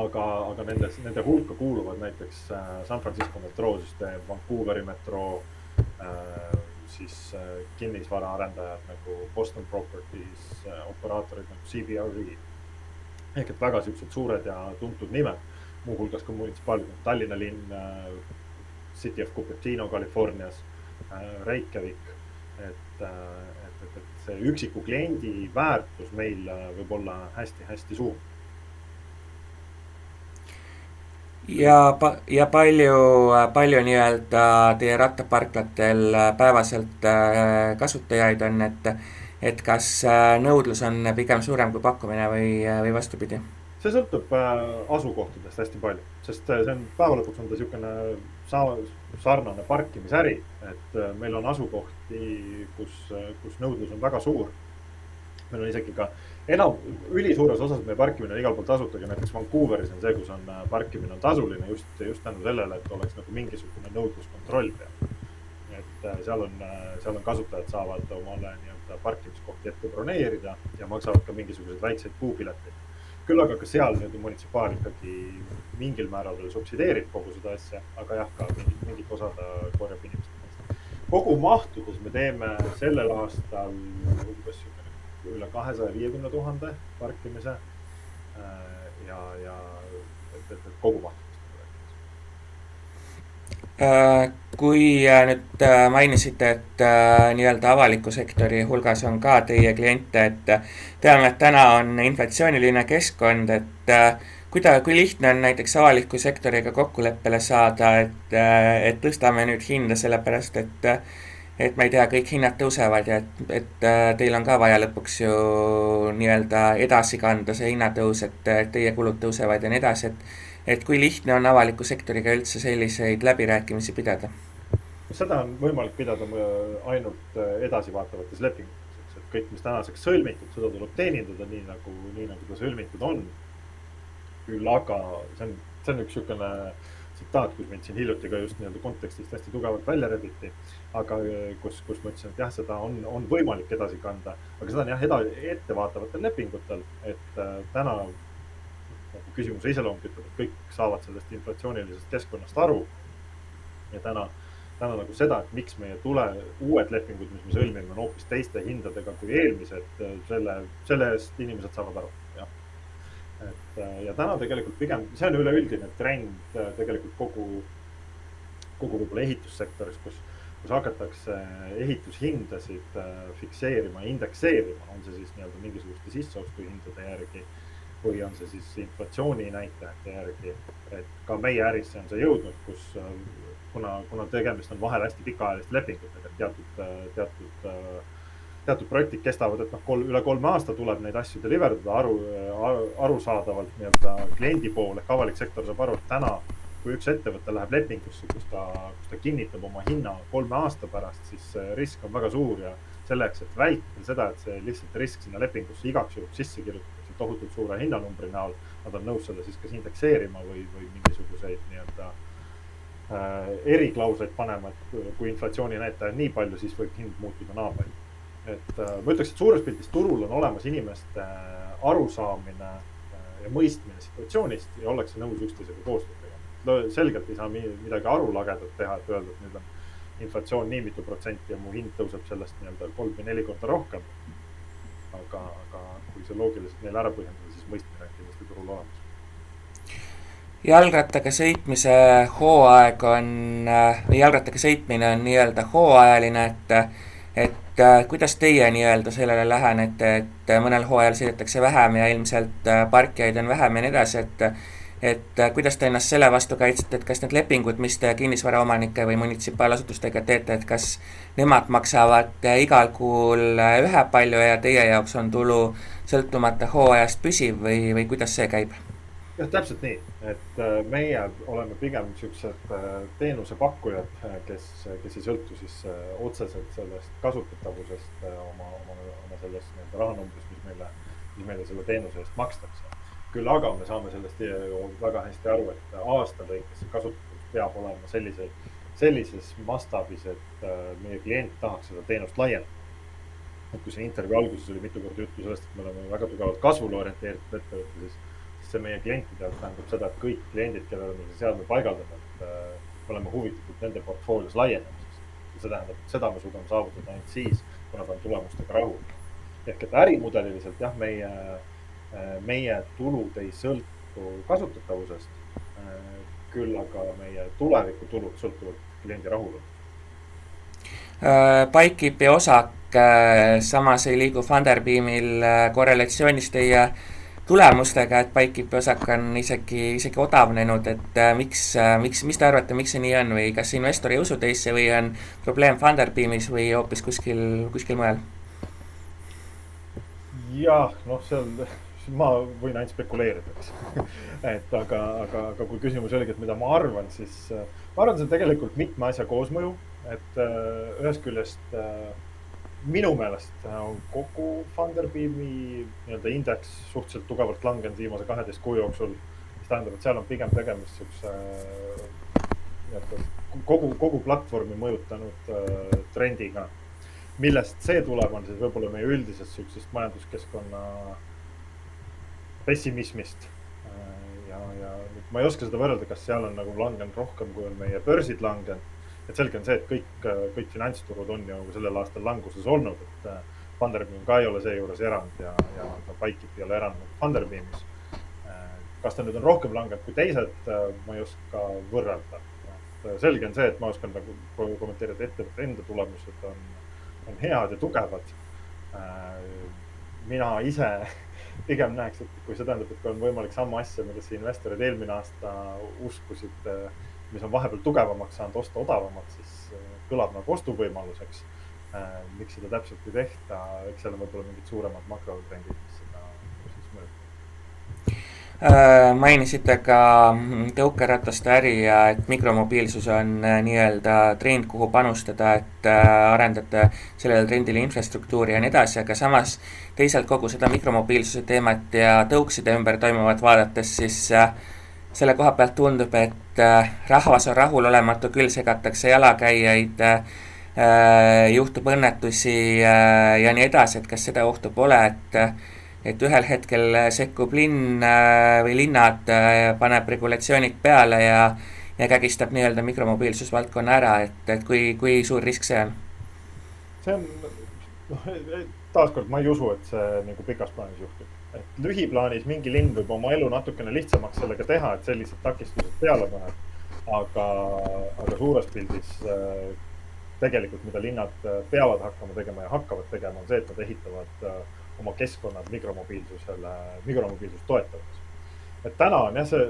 Speaker 3: aga, aga nendes, nende hulka kuuluvad näiteks äh, San Francisco metroosüsteem, Vancouveri metroo, äh, siis äh, kinnisvaraarendajad nagu Boston Properties, operaatorid nagu CBRE. ehk et väga siuksed suured ja tuntud nimed, muuhulgas ka munitsipaalid, Tallinna linn, City of Cupertino Californias, Reykjavik et, et, et, et see üksiku kliendi väärtus meil võib olla hästi-hästi suur.
Speaker 2: ja, ja palju, palju nii-öelda teie rattaparklatel päevaselt äh, kasutajaid on, et, et kas äh, nõudlus on pigem suurem kui pakkumine või, või vastupidi?
Speaker 3: see sõltub äh, asukohtadest hästi palju, sest see on päeva lõpuks on ta niisugune sarnane parkimisäri, et äh, meil on asukohti, kus, äh, kus nõudlus on väga suur. meil on isegi ka enam, ülisuures osas meie parkimine on igal pool tasuta, aga näiteks Vancouveris on see, kus on parkimine on tasuline just, just tänu sellele, et oleks nagu mingisugune nõudluskontroll peal. et seal on, seal on kasutajad saavad omale nii-öelda parkimiskohti ette broneerida ja maksavad ka mingisuguseid väikseid kuupileteid küll aga ka seal nii-öelda munitsipaal ikkagi mingil määral veel subsideerib kogu seda asja, aga jah, ka mingit, mingit osa ta korjab inimeste käest. kogumahtudes me teeme sellel aastal umbes üle kahesaja viiekümne tuhande parkimise. Äh, ja, ja et, et, et kogumahtudes
Speaker 2: Äh, kui äh, nüüd äh, mainisite, et nii-öelda avaliku sektori hulgas on ka teie kliente, et teame, et täna on inflatsiooniline keskkond, et kuida-, kui lihtne on näiteks avaliku sektoriga kokkuleppele saada, et, et tõstame nüüd hinda, sellepärast et et ma ei tea, kõik hinnad tõusevad ja et, et teil on ka vaja lõpuks ju nii-öelda edasi kanda see hinnatõus, et teie kulud tõusevad ja nii edasi, et et kui lihtne on avaliku sektoriga üldse selliseid läbirääkimisi pidada?
Speaker 3: seda on võimalik pidada ainult äh, edasivaatavates lepingutes, et kõik, mis tänaseks sõlmitud, seda tuleb teenindada nii nagu, nii nagu ta sõlmitud on. küll aga see on, see on üks niisugune tsitaat, kus mind siin hiljuti ka just nii-öelda kontekstist hästi tugevalt välja rebiti. aga äh, kus, kus ma ütlesin, et jah, seda on, on võimalik edasi kanda, aga seda on jah, eda-, ettevaatavatel lepingutel, et äh, täna nagu küsimuse iseloom ütleb, et kõik saavad sellest inflatsioonilisest keskkonnast aru. ja täna, täna nagu seda, et miks meie tule, uued lepingud, mis me sõlmime, on hoopis teiste hindadega kui eelmised, selle, selle eest inimesed saavad aru, jah. et ja täna tegelikult pigem, see on üleüldine trend tegelikult kogu, kogu võib-olla ehitussektoris, kus kus hakatakse ehitushindasid fikseerima, indekseerima, on see siis nii-öelda mingisuguste sisseostuhindade järgi või on see siis inflatsiooni näitajate järgi. et ka meie ärisse on see jõudnud, kus kuna, kuna tegemist on vahel hästi pikaajaliste lepingutega, et teatud, teatud, teatud projektid kestavad, et noh, kolm, üle kolme aasta tuleb neid asju deliver dada aru, aru, arusaadavalt nii-öelda kliendi poole ehk avalik sektor saab aru, et täna kui üks ettevõte läheb lepingusse, kus ta, kus ta kinnitab oma hinna kolme aasta pärast, siis risk on väga suur ja selleks, et vältida seda, et see lihtsalt risk sinna lepingusse igaks juhuks sisse kirjutada tohutult suure hinnanumbri näol, nad on nõus seda siis kas indekseerima või, või mingisuguseid nii-öelda äh, eriklausleid panema, et kui inflatsiooninäitaja on nii palju, siis võib hind muutuda naa palju. et äh, ma ütleks, et suures pildis turul on olemas inimeste äh, arusaamine äh, ja mõistmine situatsioonist ja ollakse nõus üksteisega koostööd tegema. selgelt ei saa midagi arulagedat teha, et öelda, et nüüd on inflatsioon nii mitu protsenti ja mu hind tõuseb sellest nii-öelda kolm või neli korda rohkem. Aga, aga kui see loogiliselt neile ära põhjendada, siis mõistmine on kindlasti turul olemas.
Speaker 2: jalgrattaga sõitmise hooaeg on, või jalgrattaga sõitmine on nii-öelda hooajaline, et, et äh, kuidas teie nii-öelda sellele lähenete, et mõnel hooajal sõidetakse vähem ja ilmselt parkijaid on vähem ja nii edasi, et et kuidas te ennast selle vastu kaitsete, et kas need lepingud, mis te kinnisvaraomanike või munitsipaalasutustega teete, et kas nemad maksavad igal kuul ühepalju ja teie jaoks on tulu sõltumata hooajast püsiv või, või kuidas see käib?
Speaker 3: jah, täpselt nii, et äh, meie oleme pigem niisugused äh, teenusepakkujad, äh, kes, kes ei sõltu siis otseselt sellest kasutatavusest oma, oma, oma sellest nii-öelda rahanumbrist, mis meile, mis meile selle teenuse eest makstakse. Küll aga me saame sellest ju väga hästi aru, et aasta lõikes kasutus peab olema selliseid, sellises mastaabis, et meie klient tahaks seda teenust laiendada. et kui siin intervjuu alguses oli mitu korda juttu sellest, et me oleme väga tugevalt kasvule orienteeritud ettevõte, siis see meie klientide jaoks tähendab seda, et kõik kliendid, kellele me seadme paigaldame, et äh, oleme huvitatud nende portfoolios laiendamisest. ja see tähendab, et seda me suudame saavutada ainult siis, kui nad on tulemustega rahul. ehk et ärimudeliliselt jah, meie, äh, meie tulud ei sõltu kasutatavusest äh,. küll aga meie tulevikutulud sõltuvad kliendi rahulolust
Speaker 2: äh, Bikekeepi osak äh, samas ei liigu Funderbeamil korrelatsioonis teie tulemustega, et Bikekeepi osak on isegi, isegi odavnenud, et äh, miks äh,, miks, mis te arvate, miks see nii on või kas investor ei usu teisse või on probleem Funderbeamis või hoopis kuskil, kuskil mujal?
Speaker 3: jah, noh, seal ma võin ainult spekuleerida, eks et aga, aga, aga kui küsimus oligi, et mida ma arvan, siis äh, ma arvan, see on tegelikult mitme asja koosmõju, et äh, ühest küljest äh, minu meelest on kogu Funderbeami nii-öelda indeks suhteliselt tugevalt langenud viimase kaheteist kuu jooksul. mis tähendab, et seal on pigem tegemist siukse nii-öelda kogu, kogu platvormi mõjutanud äh, trendiga. millest see tuleb, on siis võib-olla meie üldisest siuksest majanduskeskkonna pessimismist äh,. ja, ja ma ei oska seda võrrelda, kas seal on nagu langenud rohkem, kui on meie börsid langenud et selge on see, et kõik, kõik finantsturud on ju sellel aastal languses olnud, et äh, Funderbeam ka ei ole seejuures erand ja, ja ka Bikekeep ei ole erand Funderbeamis. Äh, kas ta nüüd on rohkem langenud kui teised, äh, ma ei oska võrrelda. selge on see, et ma oskan nagu kommenteerida, et ettevõtte enda tulemused on, on head ja tugevad. mina ise pigem näeks, et kui see tähendab, et kui on võimalik samu asju, millesse investorid eelmine aasta uskusid mis on vahepeal tugevamaks saanud, osta odavamalt, siis äh, kõlab nagu ostuvõimaluseks. Äh, miks seda täpselt ei tehta, eks seal on võib-olla mingid suuremad makrotrendid, mis seda siis mõjutavad
Speaker 2: äh, mainisite ka tõukerataste äri ja et mikromobiilsus on nii-öelda trend, kuhu panustada, et arendate sellele trendile infrastruktuuri ja nii edasi, aga samas teisalt kogu seda mikromobiilsuse teemat ja tõukside ümber toimuvat vaadates, siis selle koha pealt tundub, et äh, rahvas on rahulolematu, küll segatakse jalakäijaid, äh, juhtub õnnetusi äh, ja nii edasi, et kas seda ohtu pole, et et ühel hetkel sekkub linn või linnad, paneb regulatsioonid peale ja ja kägistab nii-öelda mikromobiilsusvaldkonna ära, et, et kui, kui suur risk see on?
Speaker 3: see on, noh, taaskord ma ei usu, et see nagu pikas plaanis juhtub et lühiplaanis mingi linn võib oma elu natukene lihtsamaks sellega teha, et sellised takistused peale paneb. aga, aga suures pildis äh, tegelikult, mida linnad äh, peavad hakkama tegema ja hakkavad tegema, on see, et nad ehitavad äh, oma keskkonnad mikromobiilsusele, mikromobiilsust toetavaks. et täna on jah, see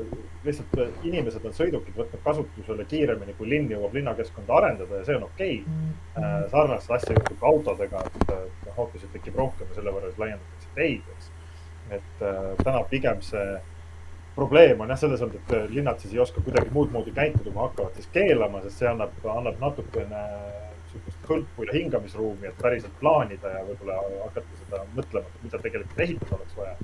Speaker 3: lihtsalt inimesed on sõidukid võtnud kasutusele kiiremini, kui linn jõuab linnakeskkonda arendada ja see on okei. Okay.. sarnast asja juhtub ka autodega, et noh, autosid tekib rohkem ja selle võrra siis laiendatakse teid, eks. Et äh, täna pigem see probleem on jah selles olnud, et äh, linnad siis ei oska kuidagi muud moodi käituda, kui hakkavad siis keelama, sest see annab, annab natukene sihukest hõlpu ja hingamisruumi, et päriselt plaanida ja võib-olla hakata seda mõtlema, mida tegelikult ehitada oleks vaja.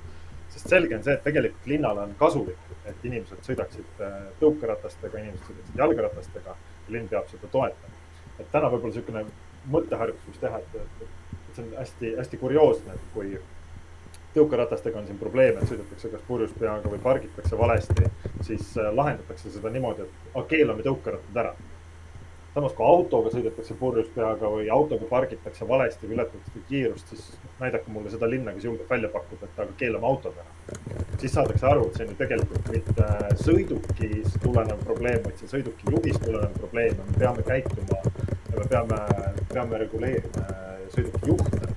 Speaker 3: sest selge on see, et tegelikult linnale on kasulik, et inimesed sõidaksid äh, tõukeratastega, inimesed sõidaksid jalgratastega ja linn peab seda toetama. et täna võib-olla niisugune mõtteharjutus, mis teha, et, et, et see on hästi-hästi kurioosne, et kui tõukeratastega on siin probleeme, et sõidetakse kas purjus peaga või pargitakse valesti, siis äh, lahendatakse seda niimoodi, et keelame tõukerattad ära. Samas, kui autoga sõidetakse purjus peaga või autoga pargitakse valesti või ületatakse kiirust, siis näidake mulle seda linna, kes julgeb välja pakkuda, et aga keelame autod ära. siis saadakse aru, et see on ju tegelikult mitte sõidukist tulenev probleem, vaid see sõiduki juhist tulenev probleem ja me peame käituma ja me peame, peame reguleerima sõiduki juhte.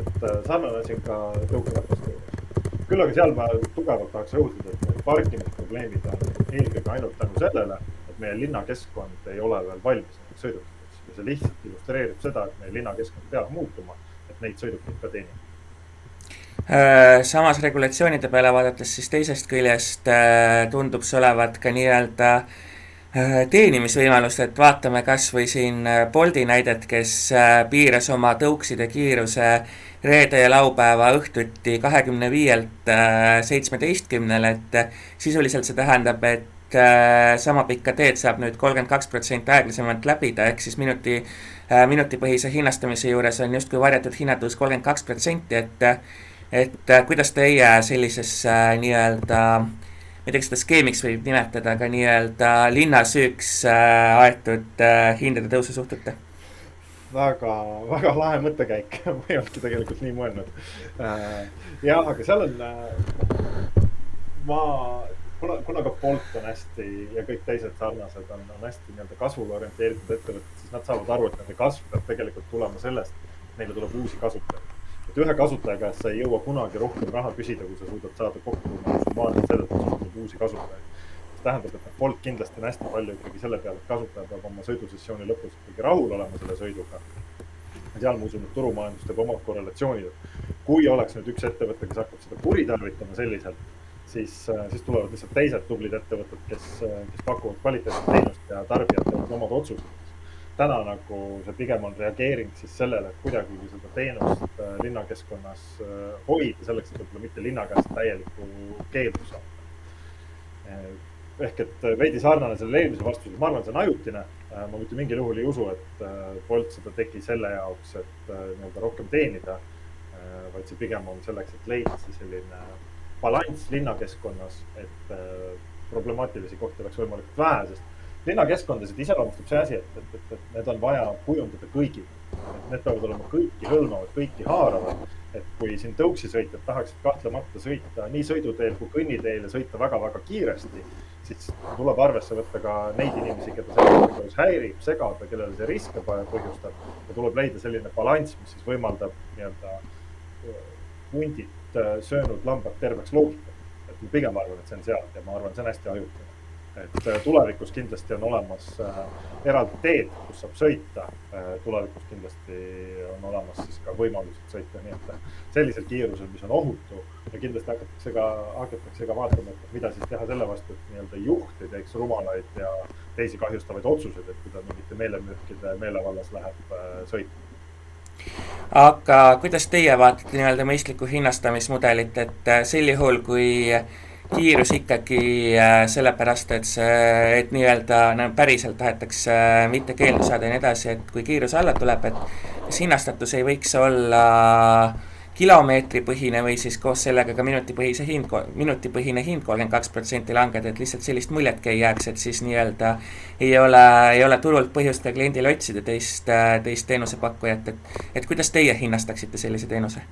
Speaker 3: et sarnane asi on ka tõukerataste juures. küll aga seal ma tugevalt tahaks rõhutada, et parkimisprobleemid on eelkõige ainult tänu sellele, meie linnakeskkond ei ole veel valmis nendeks sõidukiteks. Ja see lihtsalt illustreerib seda, et meie linnakeskkond peab muutuma, et neid sõidukeid ka teenida.
Speaker 2: Äh, samas regulatsioonide peale vaadates siis teisest küljest äh, tundub see olevat ka nii-öelda äh, teenimisvõimalus, et vaatame kas või siin Bolti näidet, kes piiras oma tõukside kiiruse reede ja laupäeva õhtuti kahekümne viielt seitsmeteistkümnele, et sisuliselt see tähendab, et sama pikka teed saab nüüd kolmkümmend kaks protsenti aeglasemalt läbida, ehk siis minuti, minutipõhise hinnastamise juures on justkui varjatud hinnatõus kolmkümmend kaks protsenti, et et äh, kuidas teie sellisesse äh, nii-öelda, ma ei tea, kas seda skeemiks võib nimetada, aga nii-öelda linnasüüks äh, aetud hindade tõusu suhtute?
Speaker 3: väga, väga lahe mõttekäik ma ei olnudki tegelikult nii mõelnud. jah, aga seal on, ma, kuna, kuna ka Bolt on hästi ja kõik teised sarnased on, on hästi nii-öelda kasvule orienteeritud ettevõtted, siis nad saavad aru, et nende kasv peab tegelikult tulema sellest, et neile tuleb uusi kasutajaid et ühe kasutaja käest sa ei jõua kunagi rohkem raha küsida, kui sa suudad saada kokku summaarselt sellelt, et sul tuleb uusi kasutajaid. mis tähendab, et noh, Bolt kindlasti on hästi palju ikkagi selle peale, et kasutaja peab oma sõidusessiooni lõpus ikkagi rahul olema selle sõiduga. ja seal ma usun, et turumajandus teeb omad korrelatsioonid. kui oleks nüüd üks ettevõte, kes hakkab seda kuritarvitama selliselt, siis, siis tulevad lihtsalt teised tublid ettevõtted, kes, kes pakuvad kvaliteetset teenust ja tarbijad teevad omad otsused täna nagu see pigem on reageering siis sellele, et kuidagigi seda teenust äh, linnakeskkonnas äh, hoida, selleks et võib-olla mitte linna käest täielikku keeldu saada. Äh, ehk et veidi sarnane sellele eelmise vastusele, ma arvan, see on ajutine. ma mitte mingil juhul ei usu, et Bolt seda tegi selle jaoks, et nii-öelda rohkem teenida. vaid see pigem on selleks, et leida siis selline balanss linnakeskkonnas, et problemaatilisi kohti oleks võimalikult vähe, sest linnakeskkondasid iseloomustab see asi, et, et, et, et need on vaja kujundada kõigile. et need peavad olema kõiki hõlmavad, kõiki haaravad. et kui siin tõuksi sõitjad tahaksid kahtlemata sõita nii sõiduteel kui kõnniteel ja sõita väga-väga kiiresti, siis tuleb arvesse võtta ka neid inimesi, keda see tegevus häirib, segab ja kellele see riske põhjustab. ja tuleb leida selline balanss, mis siis võimaldab nii-öelda hundit äh, söönud lambad terveks loogika. et ma pigem arvan, et see on seal ja ma arvan, see on hästi ajutine et äh, tulevikus kindlasti on olemas äh, eraldi teed, kus saab sõita. Tulevikus kindlasti on olemas siis ka võimalused sõita, nii et sellisel kiirusel, mis on ohutu ja kindlasti hakatakse ka, hakatakse ka vaatama, et mida siis teha selle vastu, et nii-öelda juht ei teeks rumalaid ja teisi kahjustavaid otsuseid, et kui ta mingite meelemürkide meelevallas läheb sõitma
Speaker 2: aga kuidas teie vaatate nii-öelda mõistlikku hinnastamismudelit, et sel juhul, kui kiirus ikkagi äh, sellepärast, et see, et nii-öelda no päriselt tahetakse äh, mitte keeldu saada ja nii edasi, et kui kiirus alla tuleb, et kas hinnastatus ei võiks olla kilomeetripõhine või siis koos sellega ka minutipõhise hind, minutipõhine hind kolmkümmend kaks protsenti langeda, et lihtsalt sellist muljetki ei jääks, et siis nii-öelda ei ole, ei ole turult põhjust ka kliendile otsida teist, teist teenusepakkujat, et, et kuidas teie hinnastaksite sellise teenuse?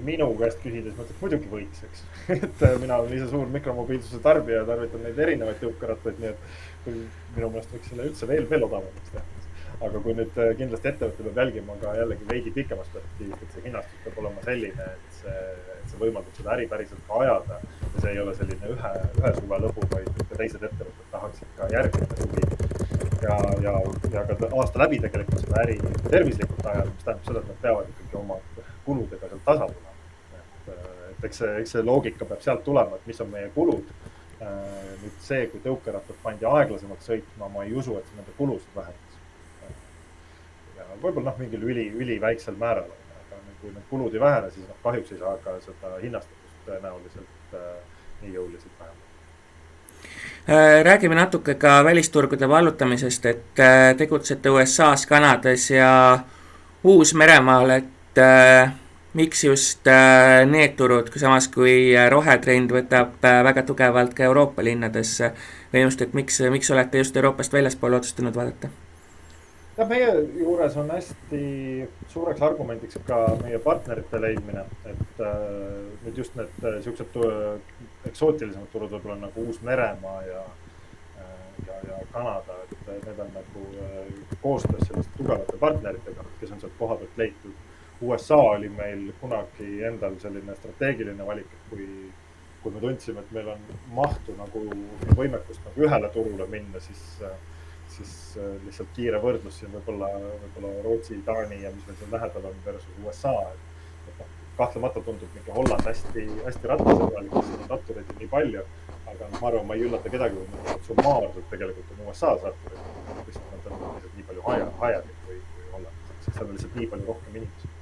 Speaker 3: minu käest küsides ma ütleks muidugi võiks, eks et äh, mina olen ise suur mikromobiilsuse tarbija, tarvitan neid erinevaid tõukerattaid, nii et minu meelest võiks selle üldse veel, veel odavamaks teha. Aga kui nüüd äh, kindlasti ettevõte peab jälgima ka jällegi veidi pikemas perspektiivis, et see hinnastus peab olema selline, et see, et see võimaldab seda äri päriselt ka ajada. ja see ei ole selline ühe, ühe suve lõbu, vaid ka teised ettevõtted tahaksid ka järgmine suvi ja, ja, ja ka aasta läbi tegelikult seda äri tervislikult ajada, mis tähendab seda, et nad peavad ikkagi oma kuludega seal tasa tulema et eks see, eks see loogika peab sealt tulema, et mis on meie kulud. Äh, nüüd see, kui tõukerattad pandi aeglasemalt sõitma, ma ei usu, et nende kulusid vähendas. Võib-olla noh, mingil üli, üliväiksel määral, aga kui need kulud ei vähene, siis noh, kahjuks ei saa ka seda hinnastatust tõenäoliselt äh, nii jõuliselt vähendada
Speaker 2: äh, räägime natuke ka välisturgude vallutamisest, et tegutsete USA-s, Kanadas ja Uus-Meremaal, et miks just äh, need turud, samas kui äh, rohetrend võtab äh, väga tugevalt ka Euroopa linnadesse või just, et miks, miks olete just Euroopast väljaspool otsustanud vaadata?
Speaker 3: Jah, meie juures on hästi suureks argumendiks ka meie partnerite leidmine, et äh, nüüd just need äh, siuksed eksootilisemad turud võib-olla nagu Uus-Meremaa ja äh,, ja, ja Kanada, et need on nagu äh, koostöös selliste tugevate partneritega, kes on sealt koha pealt leitud. USA oli meil kunagi endal selline strateegiline valik, et kui, kui me tundsime, et meil on mahtu nagu võimekust nagu ühele turule minna, siis, siis lihtsalt kiire võrdlus siin võib-olla, võib-olla Rootsi, Taani ja mis meil siin lähedal on versus USA. et noh, kahtlemata tundub mingi Holland hästi, hästi rattasõbralik, sest on rattureid nii palju aga noh, ma arvan, ma ei üllata kedagi, kui ma ütlen, et summaarselt tegelikult on USA-s ratturid, lihtsalt nad on lihtsalt nii palju haja, hajadid kui, kui Holland, sest seal on lihtsalt nii palju rohkem inimesi.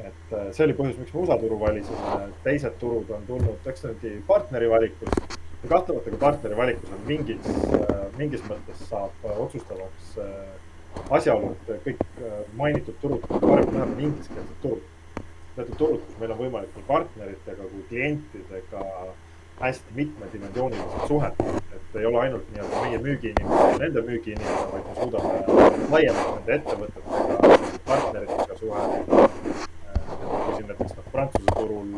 Speaker 3: et äh, see oli põhjus, miks me USA turu valisime, teised turud on tulnud, eks ta ongi partneri valikus ja kahtlemata ka partneri valikus on mingis, äh, mingis mõttes saab otsustavaks äh, asjaolu, et kõik mainitud turud, varem või vähem on ingliskeelsed turud. Need on turud, kus meil on võimalik nii partneritega kui klientidega hästi mitmedimensioonilised suhed. et ei ole ainult nii-öelda meie müügiinimene ja nende müügiinimene, vaid me suudame laiemalt nende ettevõtetega, partneritega suhelda. kui siin näiteks noh, Prantsuse turul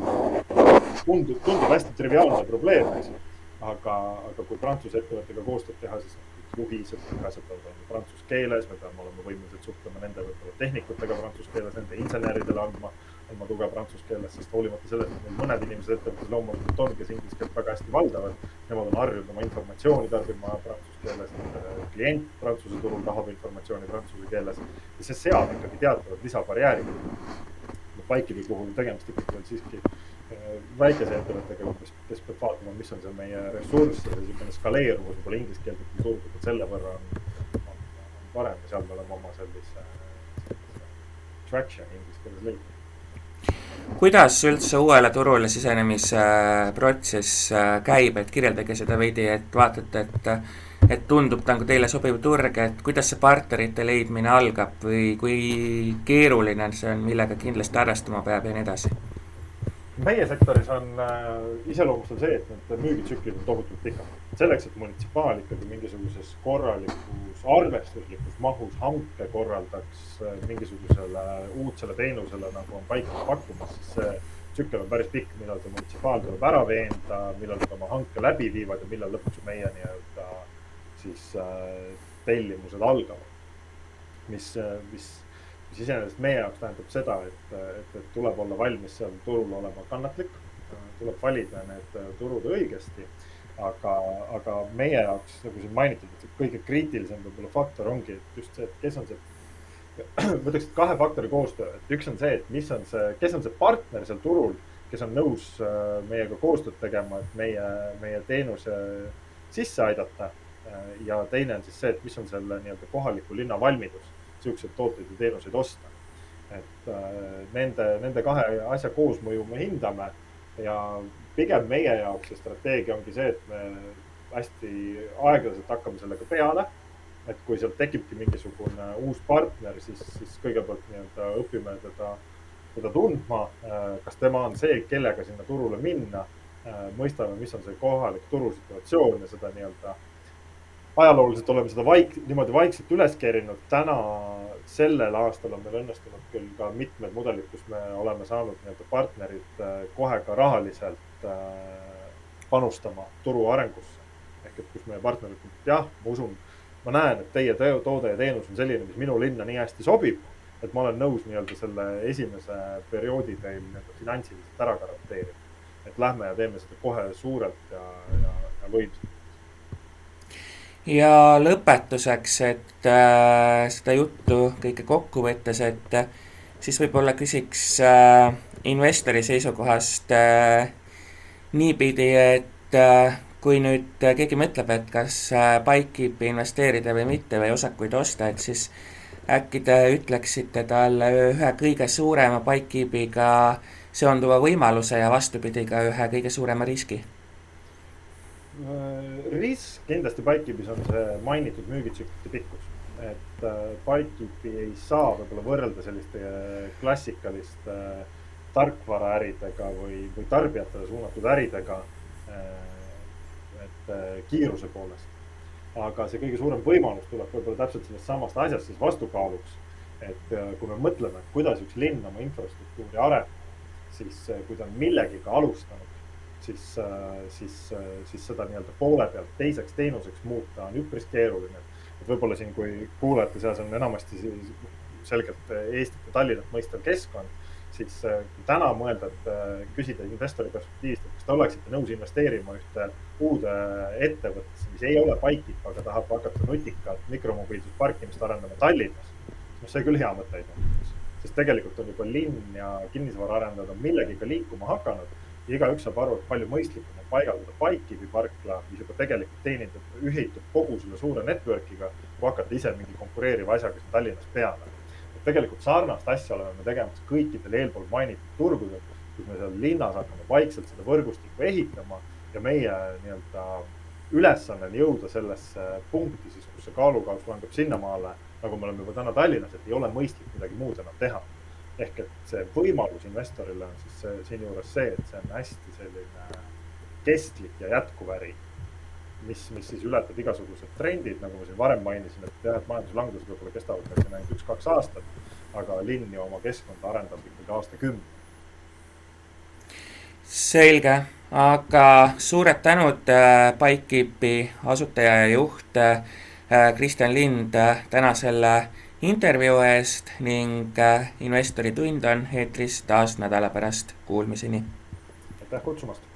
Speaker 3: tundub, tundub hästi triviaalne probleem, eks ju. Aga, aga kui Prantsuse ettevõttega koostööd teha, siis juhised, asjad peavad olema prantsuse keeles, me peame olema võimelised suhtlema nende võib-olla tehnikutega prantsuse keeles, nende inseneridele andma oma tuge prantsuse keeles, sest hoolimata sellest, et meil mõned inimesed ettevõttes loomulikult on, kes inglise keelt väga hästi valdavad, nemad on harjunud oma informatsiooni tarbima prantsuse keeles, nende klient Prantsuse turul tahab informatsiooni prantsuse keeles ja see seab ikkagi teatavad lisabarjäärid. Bike'ibi puhul tegemist ikkagi on siiski väikese ettevõttega, kes, kes peab vaatama, mis on see meie ressurss ja niisugune skaleeruvus võib-olla ingliskeelsetel turgudel selle võrra on, on, on parem ja seal me oleme oma sellise, sellise traction inglise keeles leidnud
Speaker 2: kuidas üldse uuele turule sisenemise äh, protsess äh, käib, et kirjeldage seda veidi, et vaatate, et et tundub nagu teile sobiv turg, et kuidas see partnerite leidmine algab või kui keeruline see on, millega kindlasti arvestama peab ja nii edasi?
Speaker 3: Meie sektoris on äh, iseloomustav see, et need müügitsüklid on tohutult pikad. selleks, et munitsipaal ikkagi mingisuguses korralikus arvestuslikus mahus hanke korraldaks äh, mingisugusele uudsele teenusele, nagu on paika pakkumas, siis see tsükkel on päris pikk, millal see munitsipaal tuleb ära veenda, millal nad oma hanke läbi viivad ja millal lõpuks meie nii-öelda siis äh, tellimused algavad. mis, äh, mis mis iseenesest meie jaoks tähendab seda, et, et, et tuleb olla valmis seal turul olema kannatlik, tuleb valida need turud õigesti. aga, aga meie jaoks, nagu siin mainitud, et kõige kriitilisem võib-olla faktor ongi just see, et kes on see, võtaks kahe faktori koostöö, et üks on see, et mis on see, kes on see partner seal turul, kes on nõus äh, meiega koostööd tegema, et meie, meie teenuse sisse aidata. ja teine on siis see, et mis on selle nii-öelda kohaliku linna valmidus siukseid tooteid ja teenuseid osta. et äh, nende, nende kahe asja koosmõju me hindame ja pigem meie jaoks see strateegia ongi see, et me hästi aeglaselt hakkame sellega peale. et kui sealt tekibki mingisugune uus partner, siis, siis kõigepealt nii-öelda õpime teda, teda tundma. Äh, kas tema on see, kellega sinna turule minna. Äh, mõistame, mis on see kohalik turusituatsioon ja seda nii-öelda ajalooliselt oleme seda vaik-, niimoodi vaikselt üles keerinud. täna, sellel aastal on meil õnnestunud küll ka mitmed mudelid, kus me oleme saanud nii-öelda partnerid äh, kohe ka rahaliselt äh, panustama turu arengusse. ehk et kus meie partner ütleb, et jah, ma usun, ma näen, et teie toode ja teenus on selline, mis minu linna nii hästi sobib, et ma olen nõus nii-öelda selle esimese perioodi teil nii-öelda finantsiliselt ära garanteerima. et lähme ja teeme seda kohe suurelt ja, ja, ja võimsalt
Speaker 2: ja lõpetuseks, et äh, seda juttu kõike kokku võttes, et äh, siis võib-olla küsiks äh, investori seisukohast äh, niipidi, et äh, kui nüüd äh, keegi mõtleb, et kas äh, Bikekeepi investeerida või mitte või osakuid osta, et siis äkki te ütleksite talle ühe kõige suurema Bikekeepiga seonduva võimaluse ja vastupidi ka ühe kõige suurema riski
Speaker 3: risk kindlasti Bikekeepis on see mainitud müügitsüklite pikkus. et äh, Bikekeepi ei saa võib-olla võrrelda selliste äh, klassikaliste tarkvaraäridega või, või tarbijatele suunatud äridega. et kiiruse poolest. aga see kõige suurem võimalus tuleb võib-olla täpselt sellest samast asjast siis vastukaaluks. et kui me mõtleme, kuidas üks linn oma infrastruktuuri arendab, siis kui ta on millegagi alustanud siis, äh, siis, äh, siis seda nii-öelda poole pealt teiseks teenuseks muuta on üpris keeruline. et võib-olla siin, kui kuulajate seas on enamasti selgelt Eestit ja Tallinnat mõistev keskkond, siis äh, täna mõelda, et äh, küsida investori perspektiivist, et kas te oleksite nõus investeerima ühte uude ettevõttesse, mis ei ole Bikeip, aga tahab hakata nutikat mikromobiilsusparkimist arendama Tallinnas. noh, see küll hea mõte ei tundu, sest tegelikult on juba linn ja kinnisvaraarendajad on millegagi liikuma hakanud ja igaüks saab aru, et palju mõistlikum on paigaldada Bikeipi parkla, mis juba tegelikult teenindab, ühitub kogu selle suure network'iga, kui hakata ise mingi konkureeriva asjaga siin Tallinnas peale tegelikult sarnast asja oleme me tegemas kõikidel eelpool mainitud turgudel, kus me seal linnas hakkame vaikselt seda võrgustikku ehitama ja meie nii-öelda ülesanne on jõuda sellesse punkti siis, kus see kaalukauss langeb sinnamaale, nagu me oleme juba täna Tallinnas, et ei ole mõistlik midagi muud enam teha. Ehk et see võimalus investorile on siis see, siinjuures see, et see on hästi selline kestlik ja jätkuv äri mis, mis siis ületab igasugused trendid, nagu ma siin varem mainisin, et jah, et majanduslangused võib-olla kestavad siin ainult üks-kaks aastat, aga linn ju oma keskkonda arendab ikkagi aastakümneid.
Speaker 2: selge, aga suured tänud äh, Bikekeepi asutaja ja juht äh, Kristjan Lind äh, täna selle intervjuu eest ning investori tund on eetris taas nädala pärast, kuulmiseni.
Speaker 3: aitäh kutsumast